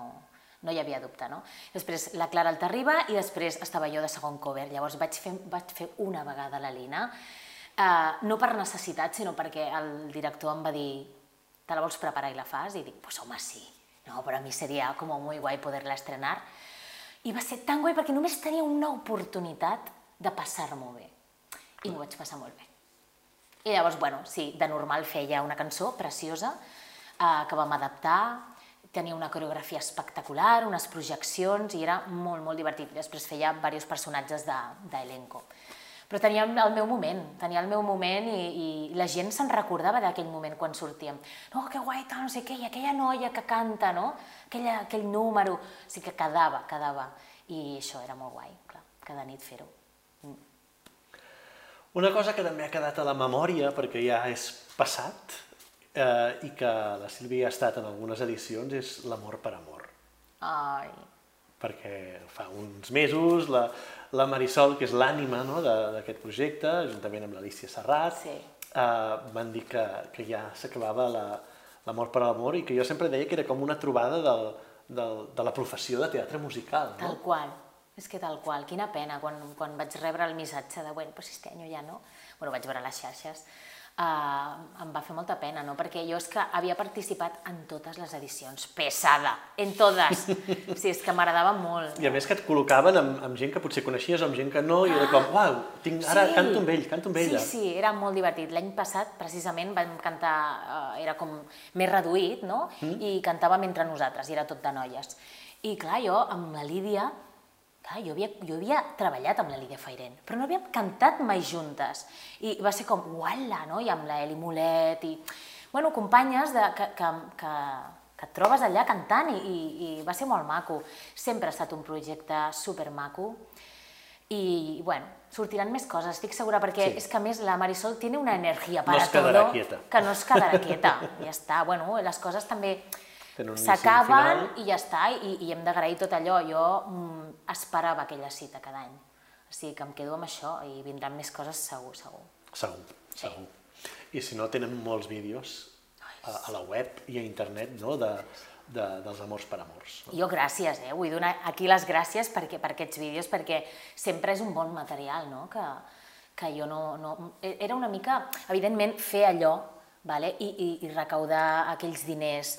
no hi havia dubte, no? Després la Clara Altarriba i després estava jo de segon cover. Llavors vaig fer, vaig fer una vegada la Lina, eh, no per necessitat, sinó perquè el director em va dir te la vols preparar i la fas? I dic, pues home, sí. No, però a mi seria com molt guai poder-la estrenar. I va ser tan guai perquè només tenia una oportunitat de passar-m'ho bé. I m'ho vaig passar molt bé. I llavors, bueno, sí, de normal feia una cançó preciosa eh, que vam adaptar, tenia una coreografia espectacular, unes projeccions i era molt, molt divertit. Després feia diversos personatges d'elenco. De, Però tenia el meu moment, tenia el meu moment i, i la gent se'n recordava d'aquell moment quan sortíem. No, que guai, tal, no sé què, i aquella noia que canta, no? Aquella, aquell número, o sigui que quedava, quedava. I això era molt guai, clar, cada nit fer-ho. Una cosa que també ha quedat a la memòria, perquè ja és passat, eh, i que la Sílvia ha estat en algunes edicions és l'amor per amor. Ai. Perquè fa uns mesos la, la Marisol, que és l'ànima no, d'aquest projecte, juntament amb l'Alicia Serrat, sí. eh, van dir que, que ja s'acabava l'amor per l'amor i que jo sempre deia que era com una trobada del, del, de la professió de teatre musical. No? Tal qual. És que tal qual, quina pena, quan, quan vaig rebre el missatge de, bueno, però si este any ja no, bueno, vaig veure les xarxes, uh, em va fer molta pena, no? perquè jo és que havia participat en totes les edicions, pesada, en totes. (laughs) Sí, és que m'agradava molt. I a més que et col·locaven amb, amb gent que potser coneixies o amb gent que no, i era com, uau, tinc, ara sí. canto amb ell, canto amb ella. Sí, sí, era molt divertit. L'any passat, precisament, vam cantar, uh, era com més reduït, no? Mm. I cantàvem entre nosaltres, i era tot de noies. I clar, jo amb la Lídia Clar, jo havia, jo havia treballat amb la Lídia Fairen, però no havíem cantat mai juntes. I va ser com, uala, no? I amb la Eli Molet, i... Bueno, companyes de, que, que, que, que et trobes allà cantant i, i, i va ser molt maco. Sempre ha estat un projecte super maco i, bueno, sortiran més coses, estic segura, perquè sí. és que a més la Marisol tiene una energia para no todo que no es quedarà quieta. (laughs) Ja està, bueno, les coses també s'acaben i ja està, i, i hem d'agrair tot allò. Jo mm, esperava aquella cita cada any. O sigui que em quedo amb això i vindran més coses segur, segur. Segur, segur. Sí. I si no, tenen molts vídeos a, a la web i a internet no? de, de, dels amors per amors. No? Jo gràcies, eh? vull donar aquí les gràcies perquè, per aquests vídeos, perquè sempre és un bon material, no? que, que jo no, no... Era una mica, evidentment, fer allò vale? I, i, i recaudar aquells diners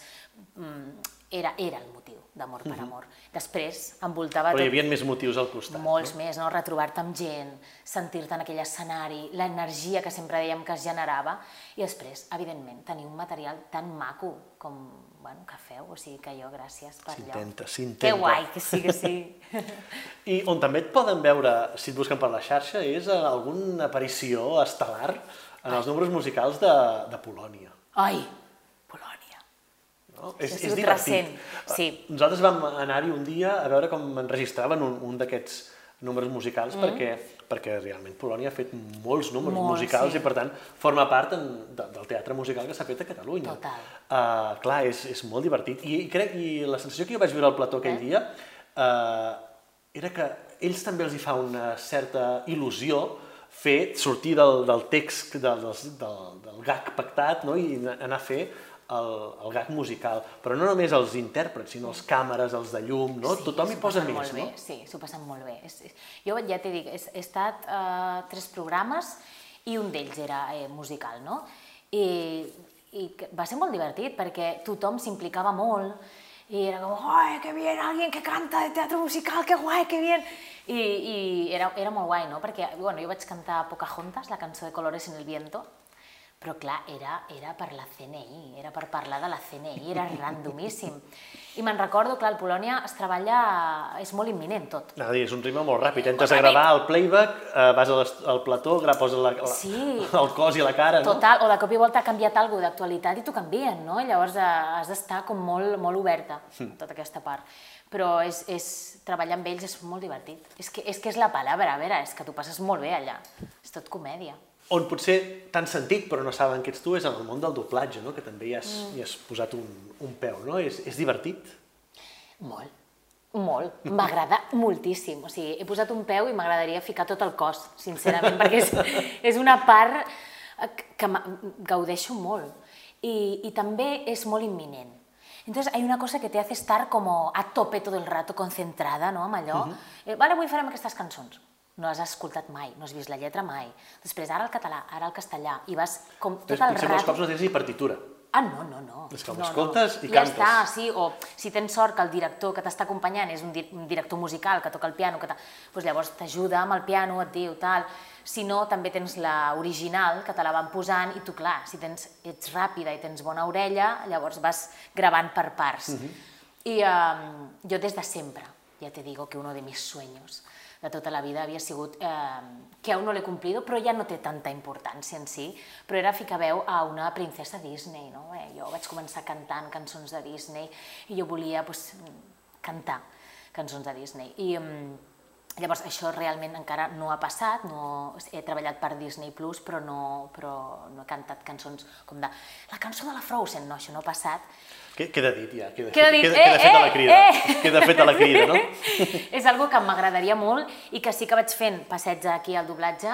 mm, era, era el motiu d'amor per amor. Després envoltava Però hi tot, havia més motius al costat. molts més, no? retrobar-te amb gent, sentir-te en aquell escenari, l'energia que sempre dèiem que es generava, i després, evidentment, tenir un material tan maco com bueno, que feu, o sigui que jo gràcies per allò. S'intenta, Que s'intenta. guai, que sí, que sí. (laughs) I on també et poden veure, si et busquen per la xarxa, és alguna aparició estel·lar en els números musicals de, de Polònia. Ai, Polònia. No? ha sigut recent, sí. Nosaltres vam anar-hi un dia a veure com enregistraven un, un d'aquests números musicals mm. perquè, perquè realment Polònia ha fet molts números Molt, musicals sí. i per tant forma part en, de, del teatre musical que s'ha fet a Catalunya. Total. Uh, clar, és, és molt divertit i, i crec i la sensació que jo vaig viure al plató aquell Eh? dia uh, era que ells també els hi fa una certa il·lusió fer sortir del, del text del, del, del, gag pactat no? i anar a fer el, el gag musical, però no només els intèrprets, sinó els càmeres, els de llum, no? Sí, Tothom hi posa més, molt no? Bé, sí, s'ho passen molt bé. És, és, jo ja t'he dit, he, he estat uh, tres programes i un d'ells era eh, musical, no? I, I que va ser molt divertit perquè tothom s'implicava molt i era com, ¡ay, qué bien, alguien que canta de teatro musical, qué guai, qué bien! I, i era, era molt guai, no? Perquè, bueno, jo vaig cantar Pocahontas, la cançó de Colores en el viento, però clar, era, era per la CNI, era per parlar de la CNI, era randomíssim. I me'n recordo, clar, al Polònia es treballa, és molt imminent tot. Dir, és un ritme molt ràpid. Entres Molt a gravar el playback, eh, vas al plató, gra- poses la, la, Sí. el cos i la cara, no? Total, o de cop i volta ha canviat alguna d'actualitat i t'ho canvien, no? Llavors eh, has d'estar com molt, molt oberta a tota aquesta part. Però és, és, treballar amb ells és molt divertit. És que, és que és la paraula, a veure, és que t'ho passes molt bé allà. És tot comèdia. On potser t'han sentit però no saben que ets tu és en el món del doblatge, no? que també hi has, Mm. hi has posat un, un peu, no? És, és divertit? Molt, molt. M'agrada moltíssim. O sigui, he posat un peu i m'agradaria ficar tot el cos, sincerament, perquè és, (laughs) és una part que gaudeixo molt. Y, y també és molt imminent. Entonces hay una cosa que te hace estar como a tope todo el rato, concentrada, no?, amb allò. Uh -huh. eh, vale, avui farem aquestes cançons. No les has escoltat mai, no has vist la lletra mai. Després, ara el català, ara el castellà, i vas com tot el potser molts rato... cops no tens ni partitura. Ah, no, no, no. És que ho no, escoltes no. i ja cantes. està, sí, o si tens sort que el director que t'està acompanyant és un, di un director musical que toca el piano, que ta- doncs llavors t'ajuda amb el piano, et diu tal. Si no, també tens la original, que te la van posant, i tu, clar, si tens, ets ràpida i tens bona orella, llavors vas gravant per parts. I um, jo des de sempre, ya te digo que uno de mis sueños de tota la vida havia sigut, eh, que aún no l'he cumplido, però ja no té tanta importància en si, però era ficar veu a una princesa Disney, no? Eh, jo vaig començar cantant cançons de Disney i jo volia pues, cantar cançons de Disney. I um, llavors això realment encara no ha passat, no, he treballat per Disney Plus, però no, però no he cantat cançons com de la cançó de la Frozen, no, això no ha passat. Queda dit ja, queda, Queda dit, queda, eh, queda feta eh, la crida. eh. Queda feta la crida, no? (laughs) és algo que m'agradaria molt i que sí que vaig fent passeig aquí al doblatge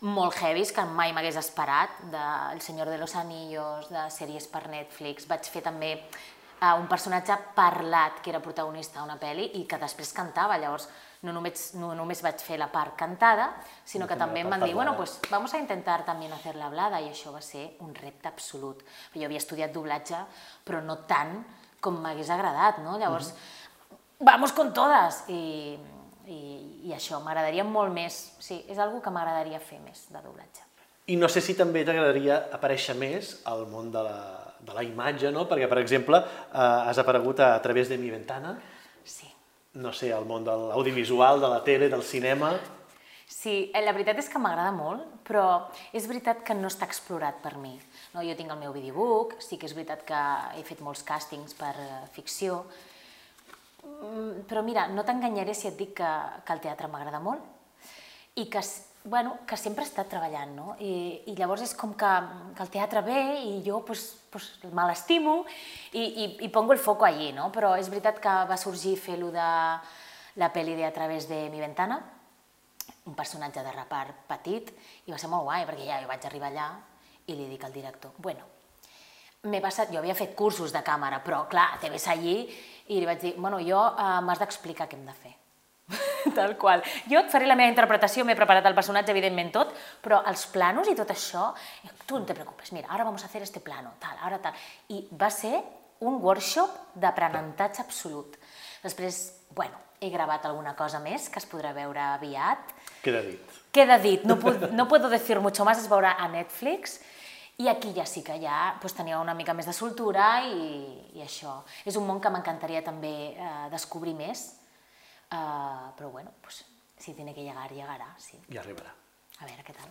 molt heavies que mai m'hagués esperat, de El Senyor de los Anillos, de sèries per Netflix. Vaig fer també eh, un personatge parlat que era protagonista d'una pel·li i que després cantava, llavors no només, no només vaig fer la part cantada, sinó que també també la em van dir, bueno, pues vamos a intentar también hacerla hablada i això va ser un repte absolut. Jo havia estudiat doblatge, però no tant com m'hagués agradat, no? Llavors, vamos con todas! I, i, i això, m'agradaria molt més, sí, és algo que m'agradaria fer més de doblatge. I no sé si també t'agradaria aparèixer més al món de la, de la imatge, no? Perquè, per exemple, eh, has aparegut a, a través de Mi Ventana. No sé, al món de l'audiovisual, de la tele, del cinema... Sí, eh, la veritat és que m'agrada molt, però és veritat que no està explorat per mi. No, jo tinc el meu videobook, sí que és veritat que he fet molts càstings per eh, ficció, Mm, però mira, no t'enganyaré si et dic que, que el teatre m'agrada molt i que, bueno, que sempre he estat treballant, no? I, i llavors és com que, que el teatre ve i jo pues, pues, me l'estimo i, i, i pongo el foco allí, no? Però és veritat que va sorgir fer-lo de la pel·li de A través de mi ventana, un personatge de repart petit, i va ser molt guai, perquè ja jo vaig arribar allà I li dic al director, bueno, m'he passat, jo havia fet cursos de càmera, però clar, te ves allí i li vaig dir, bueno, jo uh, m'has d'explicar què hem de fer. (laughs) Tal qual. Jo et faré la meva interpretació, m'he preparat el personatge, evidentment tot, però els planos i tot això, tu no te preocupes, mira, ara vamos a hacer este plano, tal, ara tal. I va ser un workshop d'aprenentatge absolut. Després, bueno, he gravat alguna cosa més que es podrà veure aviat. Queda dit. Queda dit, no, puc, (laughs) no puedo decir mucho más, es veurà a Netflix. I aquí ja sí que ja pues, tenia una mica més de soltura i, i això. És un món que m'encantaria també eh, descobrir més, eh, però bueno, pues, si tiene que llegar, llegarà, sí. I arribarà. A veure què tal.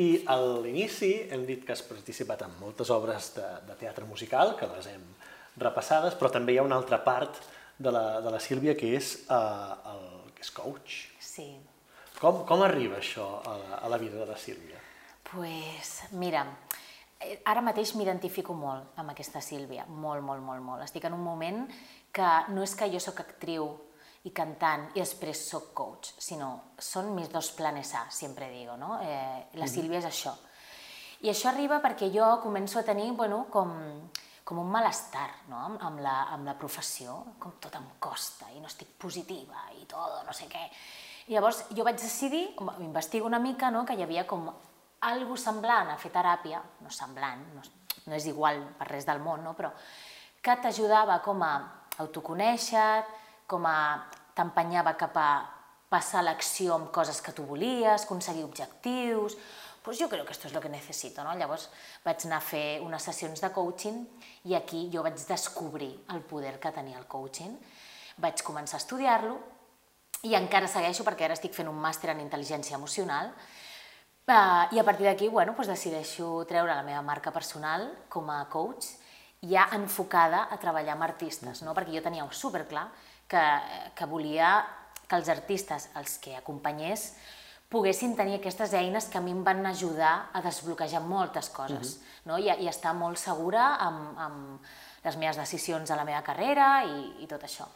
I a l'inici hem dit que has participat en moltes obres de, de teatre musical, que les hem repassades, però també hi ha una altra part de la, de la Sílvia que és, uh, el, que és coach. Sí. Com, com arriba això a la, a la vida de la Sílvia? pues, mira, eh, ara mateix m'identifico molt amb aquesta Sílvia, molt, molt, molt, molt. Estic en un moment que no és que jo sóc actriu i cantant i després sóc coach, sinó són mis dos planes A, sempre digo, no? Eh, la Sílvia és això. I això arriba perquè jo començo a tenir, bueno, com, com un malestar no? amb, amb, la, amb la professió, com tot em costa i no estic positiva i tot, no sé què. I llavors jo vaig decidir, investigo una mica, no? que hi havia com algo semblant a fer teràpia, no semblant, no, no és igual per res del món, no? però que t'ajudava com a autoconèixer, com a t'empenyava cap a passar l'acció amb coses que tu volies, aconseguir objectius, pues jo crec que esto es lo que necesito, no? Llavors vaig anar a fer unes sessions de coaching i aquí jo vaig descobrir el poder que tenia el coaching. Vaig començar a estudiar-lo i encara segueixo perquè ara estic fent un màster en intel·ligència emocional Uh, I a partir d'aquí, bueno, doncs decideixo treure la meva marca personal com a coach ja enfocada a treballar amb artistes, no? perquè jo tenia superclar que, que volia que els artistes, els que acompanyés, poguessin tenir aquestes eines que a mi em van ajudar a desbloquejar moltes coses uh -huh. no? I, i estar molt segura amb, amb les meves decisions a la meva carrera i, i tot això.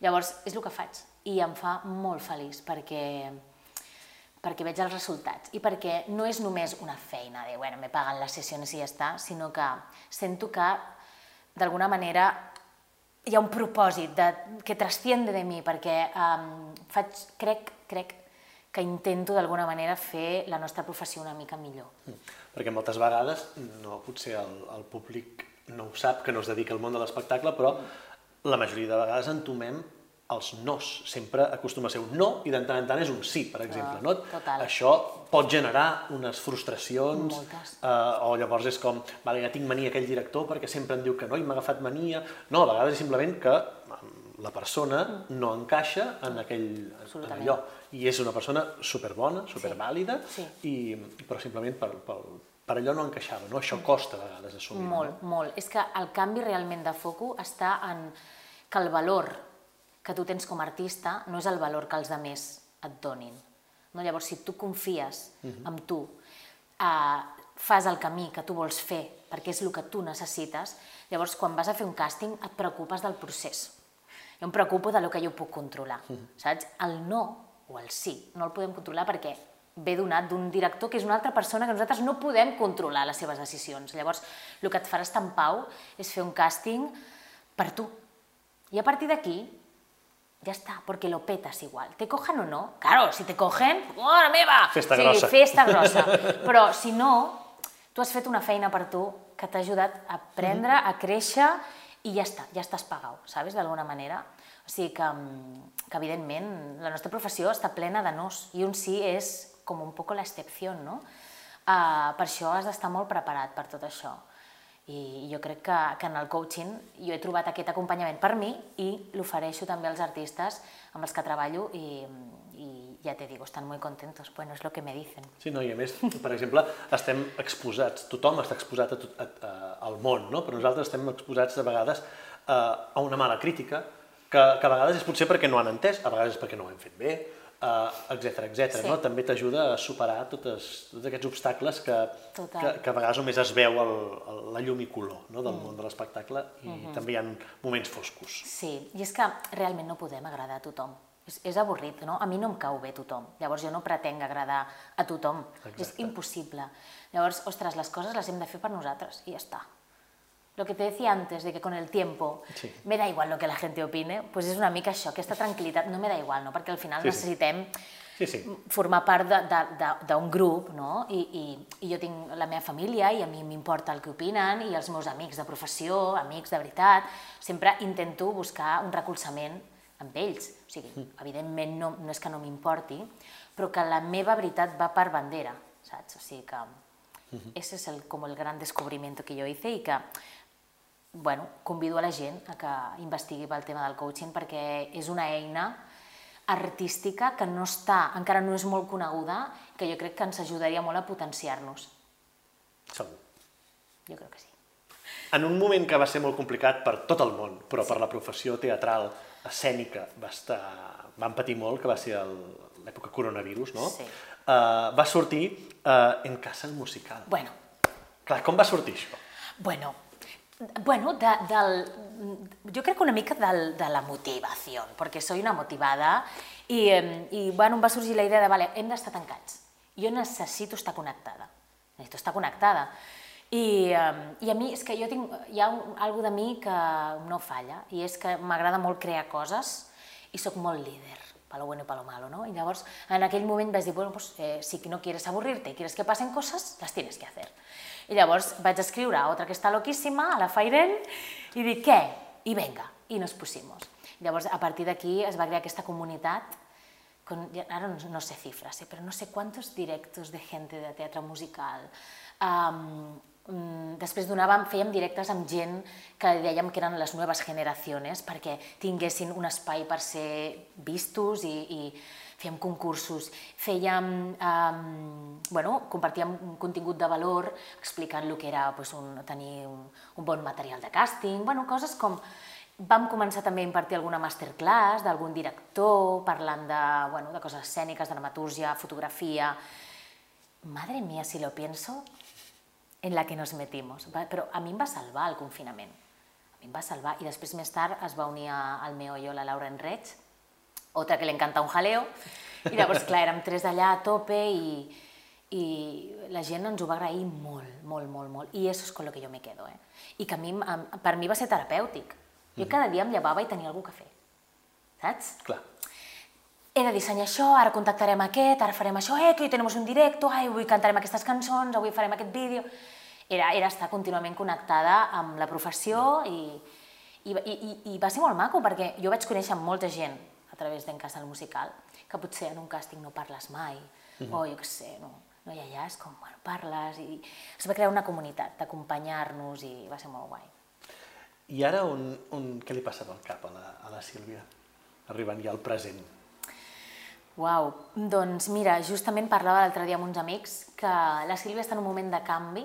Llavors, és el que faig i em fa molt feliç perquè perquè veig els resultats i perquè no és només una feina de, bueno, me paguen les sessions i ja està, sinó que sento que d'alguna manera hi ha un propòsit de, que trasciende de mi, perquè um, faig, crec, crec que intento d'alguna manera fer la nostra professió una mica millor. Mm. Perquè moltes vegades, no, potser el, el públic no ho sap, que no es dedica al món de l'espectacle, però la majoria de vegades entomem els nos. Sempre acostuma a ser un no i de tant en tant és un sí, per exemple. No? Total. Això pot generar unes frustracions eh, o llavors és com, vale, ja tinc mania aquell director perquè sempre em diu que no i m'ha agafat mania. No, a vegades és simplement que la persona no encaixa en aquell en allò i és una persona superbona, supervàlida, Sí. i, però simplement per, per, per allò no encaixava. No? Això costa a vegades assumir. Molt, molt. És que el canvi realment de foco està en que el valor que tu tens com a artista no és el valor que els altres et donin. No? Llavors, si tu confies en tu, eh, fas el camí que tu vols fer perquè és el que tu necessites, llavors quan vas a fer un càsting et preocupes del procés. Jo em preocupo de lo que jo puc controlar, saps? El no o el sí no el podem controlar perquè ve donat d'un director que és una altra persona que nosaltres no podem controlar les seves decisions. Llavors, el que et farà estar en pau és fer un càsting per tu. I a partir d'aquí, ya está, porque lo petas igual. Te cojan o no, claro, si te cogen, ¡mare meva! Festa sí, grossa. festa grossa. (laughs) Però si no, tu has fet una feina per tu que t'ha ajudat a aprendre, a créixer i ja està, ja estàs pagat, sabes, d'alguna manera. O sigui que, mm, que, evidentment, la nostra professió està plena de nos i un sí és com un poco l'excepció, no? Uh, per això has d'estar molt preparat per tot això. I jo crec que, que en el coaching jo he trobat aquest acompanyament per mi i l'ofereixo també als artistes amb els que treballo i, i ja te digo, estan molt contentos. Bueno, és lo que me dicen. Sí, no, i a més, per exemple, estem exposats, tothom està exposat a tot, a, a, al món, no? però nosaltres estem exposats de vegades a, a una mala crítica, que, que a vegades és potser perquè no han entès, a vegades és perquè no ho hem fet bé, etc etc. Sí. no? També t'ajuda a superar totes, tots aquests obstacles que, Total. que, que a vegades només es veu el, el, la llum i color no? del món de l'espectacle i també hi ha moments foscos. Sí, i és que realment no podem agradar a tothom. És, és avorrit, no? A mi no em cau bé tothom. Llavors jo no pretenc agradar a tothom. Exacte. És impossible. Llavors, ostres, les coses les hem de fer per nosaltres i ja està. Lo que te decía antes, de que con el tiempo Sí. me da igual lo que la gente opine, pues és una mica això, aquesta tranquil·litat, no me da igual, no? perquè al final Sí, sí. necessitem Sí, sí. formar part d'un grup, no? I, i, I jo tinc la meva família i a mi m'importa el que opinen i els meus amics de professió, amics de veritat, sempre intento buscar un recolzament amb ells. O sigui, evidentment no, no és que no m'importi, però que la meva veritat va per bandera, saps? O sigui que ese es el, como el gran descubrimiento que jo hice i que bueno, convido a la gent a que investigui pel tema del coaching perquè és una eina artística que no està, encara no és molt coneguda, que jo crec que ens ajudaria molt a potenciar-nos. Segur. Jo crec que sí. En un moment que va ser molt complicat per tot el món, però per la professió teatral escènica va estar... van patir molt, que va ser el- l'època coronavirus, no? Sí. Uh, va sortir uh, En casa el musical. Bueno, Clar, com va sortir això? bueno, bueno de, del, jo crec que una mica del, de la motivació, perquè soy una motivada i, i bueno, em va sorgir la idea de, vale, hem d'estar tancats. Jo necessito estar connectada. Necessito estar connectada. I, I a mi és que jo tinc, hi ha algo de mi que no falla, i és que m'agrada molt crear coses i sóc molt líder, para lo bueno y para lo malo, ¿no? Y llavors, en aquell moment vaig dir, bueno, pues, eh, si no quieres aburrirte y quieres que pasen cosas, las tienes que hacer. I llavors vaig escriure otra que està loquíssima, a la Fairen, i dic, què? I venga, i nos pusimos. Llavors, a partir d'aquí es va crear aquesta comunitat con, ahora no, no sé cifras, eh, pero no sé cuántos directos de gente de teatre musical. Um, després donàvem, fèiem directes amb gent que dèiem que eren les noves generacions perquè tinguessin un espai per ser vistos i, i fèiem concursos, fèiem, um, bueno, compartíem un contingut de valor explicant el que era pues, un, tenir un, un bon material de càsting, bueno, coses com Vam començar també a impartir alguna masterclass d'algun director, parlant de, bueno, de coses escèniques, dramatúrgia, fotografia... Madre mía, si lo pienso, en la que nos metimos. Va- Però a mi em va salvar el confinament. A mi em va salvar. I després, més tard, es va unir a- al meollo la Laura Enreig, otra que le encanta un jaleo. I llavors, (laughs) clar, érem tres d'allà a tope i, i la gent ens ho va agrair molt, molt, molt, molt. I eso es con lo que yo me quedo, eh? I que a mi, per mi va ser terapèutic. Jo cada dia em llevava i tenia alguna a fer. Saps? Clar. He de dissenyar això, ara contactarem aquest, ara farem això, eh, que hoy tenemos un directo, ai, avui cantarem aquestes cançons, avui farem aquest vídeo... Era, era estar contínuament connectada amb la professió i, i, i, i va ser molt maco perquè jo vaig conèixer molta gent a través d'en casa del musical que potser en un càsting no parles mai o jo què sé, no, no i allà és com, bueno, parles i es va crear una comunitat d'acompanyar-nos i va ser molt guai. I ara on, on, què li passava al cap a la, a la Sílvia? Arribant ja al present. Uau, doncs mira, justament parlava l'altre dia amb uns amics que la Sílvia està en un moment de canvi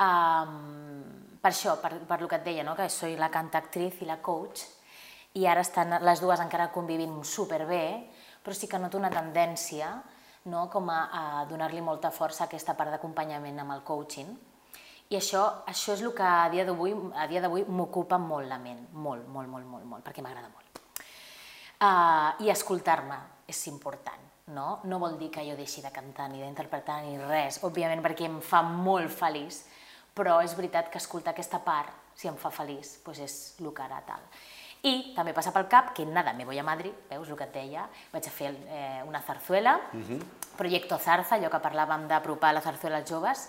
um, per això, per, per lo que et deia, no? que soy la cantactriz i la coach i ara estan les dues encara convivint superbé, però sí que noto una tendència no? com a, a donar-li molta força a aquesta part d'acompanyament amb el coaching i això, això és el que a dia d'avui a dia d'avui m'ocupa molt la ment, molt, molt, molt, molt, molt perquè m'agrada molt. Uh, I escoltar-me és important, no? No vol dir que jo deixi de cantar ni d'interpretar ni res, òbviament perquè em fa molt feliç, però és veritat que escoltar aquesta part, si em fa feliç, doncs és el que ara tal. I també passa pel cap que nada, me voy a Madrid, veus el que et deia, vaig a fer eh, una zarzuela, Proyecto Zarza, allò que parlàvem d'apropar la zarzuela als joves,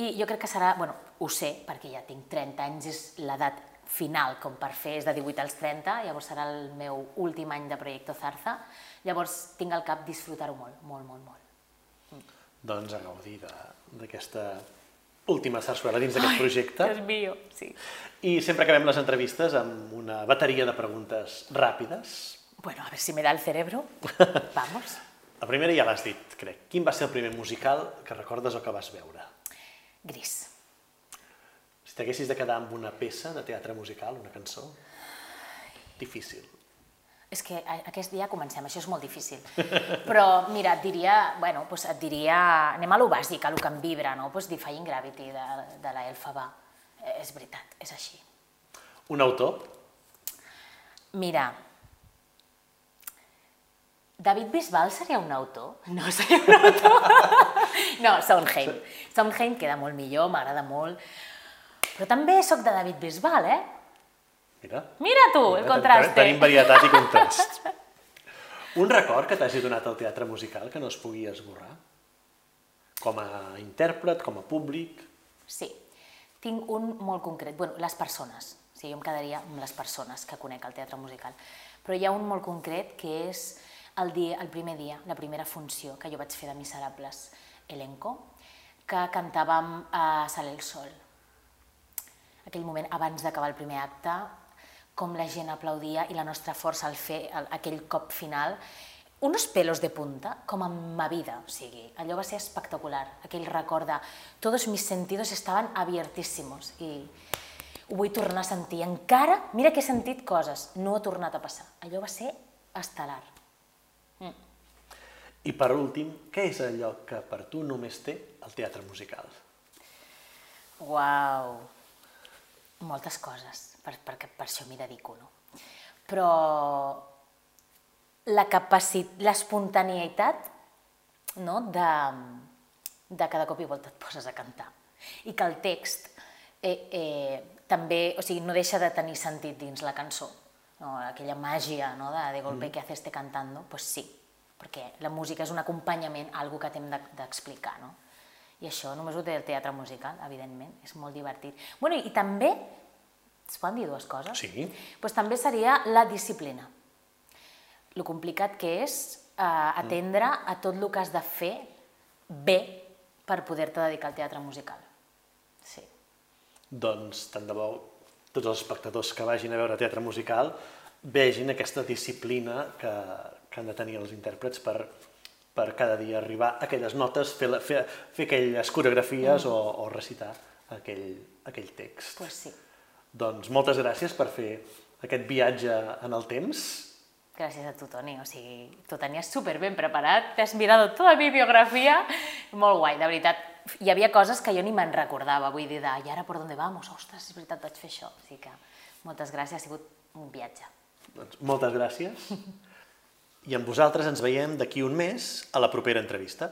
i jo crec que serà, bueno, ho sé, perquè ja tinc 30 anys, és l'edat final com per fer, és de 18 als 30, llavors serà el meu últim any de Proyecto Zarza, llavors tinc al cap disfrutar-ho molt, molt, molt, molt. Doncs a gaudir d'aquesta última sarsuela dins d'aquest projecte. Dios mío, sí. I sempre acabem les entrevistes amb una bateria de preguntes ràpides. Bueno, a ver si me da el cerebro. (laughs) Vamos. La primera ja l'has dit, crec. Quin va ser el primer musical que recordes o que vas veure? Gris. Si t'haguessis de quedar amb una peça de teatre musical, una cançó, difícil. És que aquest dia comencem, això és molt difícil. Però, mira, et diria, bueno, doncs et diria, anem a lo bàsic, a lo que em vibra, no? Doncs Defying Gravity de, de la Elfaba. Eh, És veritat, és així. Un autor? Mira, David Bisbal seria un autor? No seria un autor. (laughs) no, Sondheim. Sondheim queda molt millor, m'agrada molt. Però també sóc de David Bisbal, eh? Mira. Mira tu, el Mira, contraste. Tenim varietat i contrast. (laughs) Un record que t'hagi donat el teatre musical que no es pugui esborrar? Com a intèrpret, com a públic? Sí, tinc un molt concret. bueno, les persones. O sigui, jo em quedaria amb les persones que conec al teatre musical. Però hi ha un molt concret que és el, dia, el primer dia, la primera funció que jo vaig fer de Miserables, Elenco, que cantàvem a Sale el Sol. Aquell moment, abans d'acabar el primer acte, com la gent aplaudia i la nostra força al fer el, aquell cop final, unos pelos de punta, com en ma vida, o sigui, allò va ser espectacular, aquell record de todos mis sentidos estaven abiertíssimos i ho vull tornar a sentir. Encara, mira que he sentit coses, no ha tornat a passar. Allò va ser estel·lar. I per últim, què és allò que per tu només té el teatre musical? Uau! Moltes coses, per, perquè per això m'hi dedico, no? Però la capacitat, l'espontaneïtat no? de, de que de cop i volta et poses a cantar. I que el text eh, eh, també, o sigui, no deixa de tenir sentit dins la cançó. No? Aquella màgia no? de, de golpe mm. que haces este cantando, pues sí, perquè la música és un acompanyament, algo que t'hem d'explicar, no? I això només ho té el teatre musical, evidentment, és molt divertit. Bueno, i també, es poden dir dues coses? Sí. Pues també seria la disciplina. Lo complicat que és eh, atendre a tot el que has de fer bé per poder-te dedicar al teatre musical. Sí. Doncs tant de bo tots els espectadors que vagin a veure teatre musical vegin aquesta disciplina que, que han de tenir els intèrprets per, per cada dia arribar a aquelles notes, fer, la, fer, fer aquelles coreografies mm. o, o recitar aquell, aquell text. Pues sí. Doncs moltes gràcies per fer aquest viatge en el temps. Gràcies a tu, Toni. O sigui, tu tenies super ben preparat, t'has mirat tota la mi biografia. Molt guai, de veritat. Hi havia coses que jo ni me'n recordava, vull dir, de, i ara per on vamos? Ostres, és veritat, vaig fer això. O sigui que moltes gràcies, ha sigut un viatge. Doncs moltes gràcies. (laughs) I amb vosaltres ens veiem d'aquí un mes a la propera entrevista.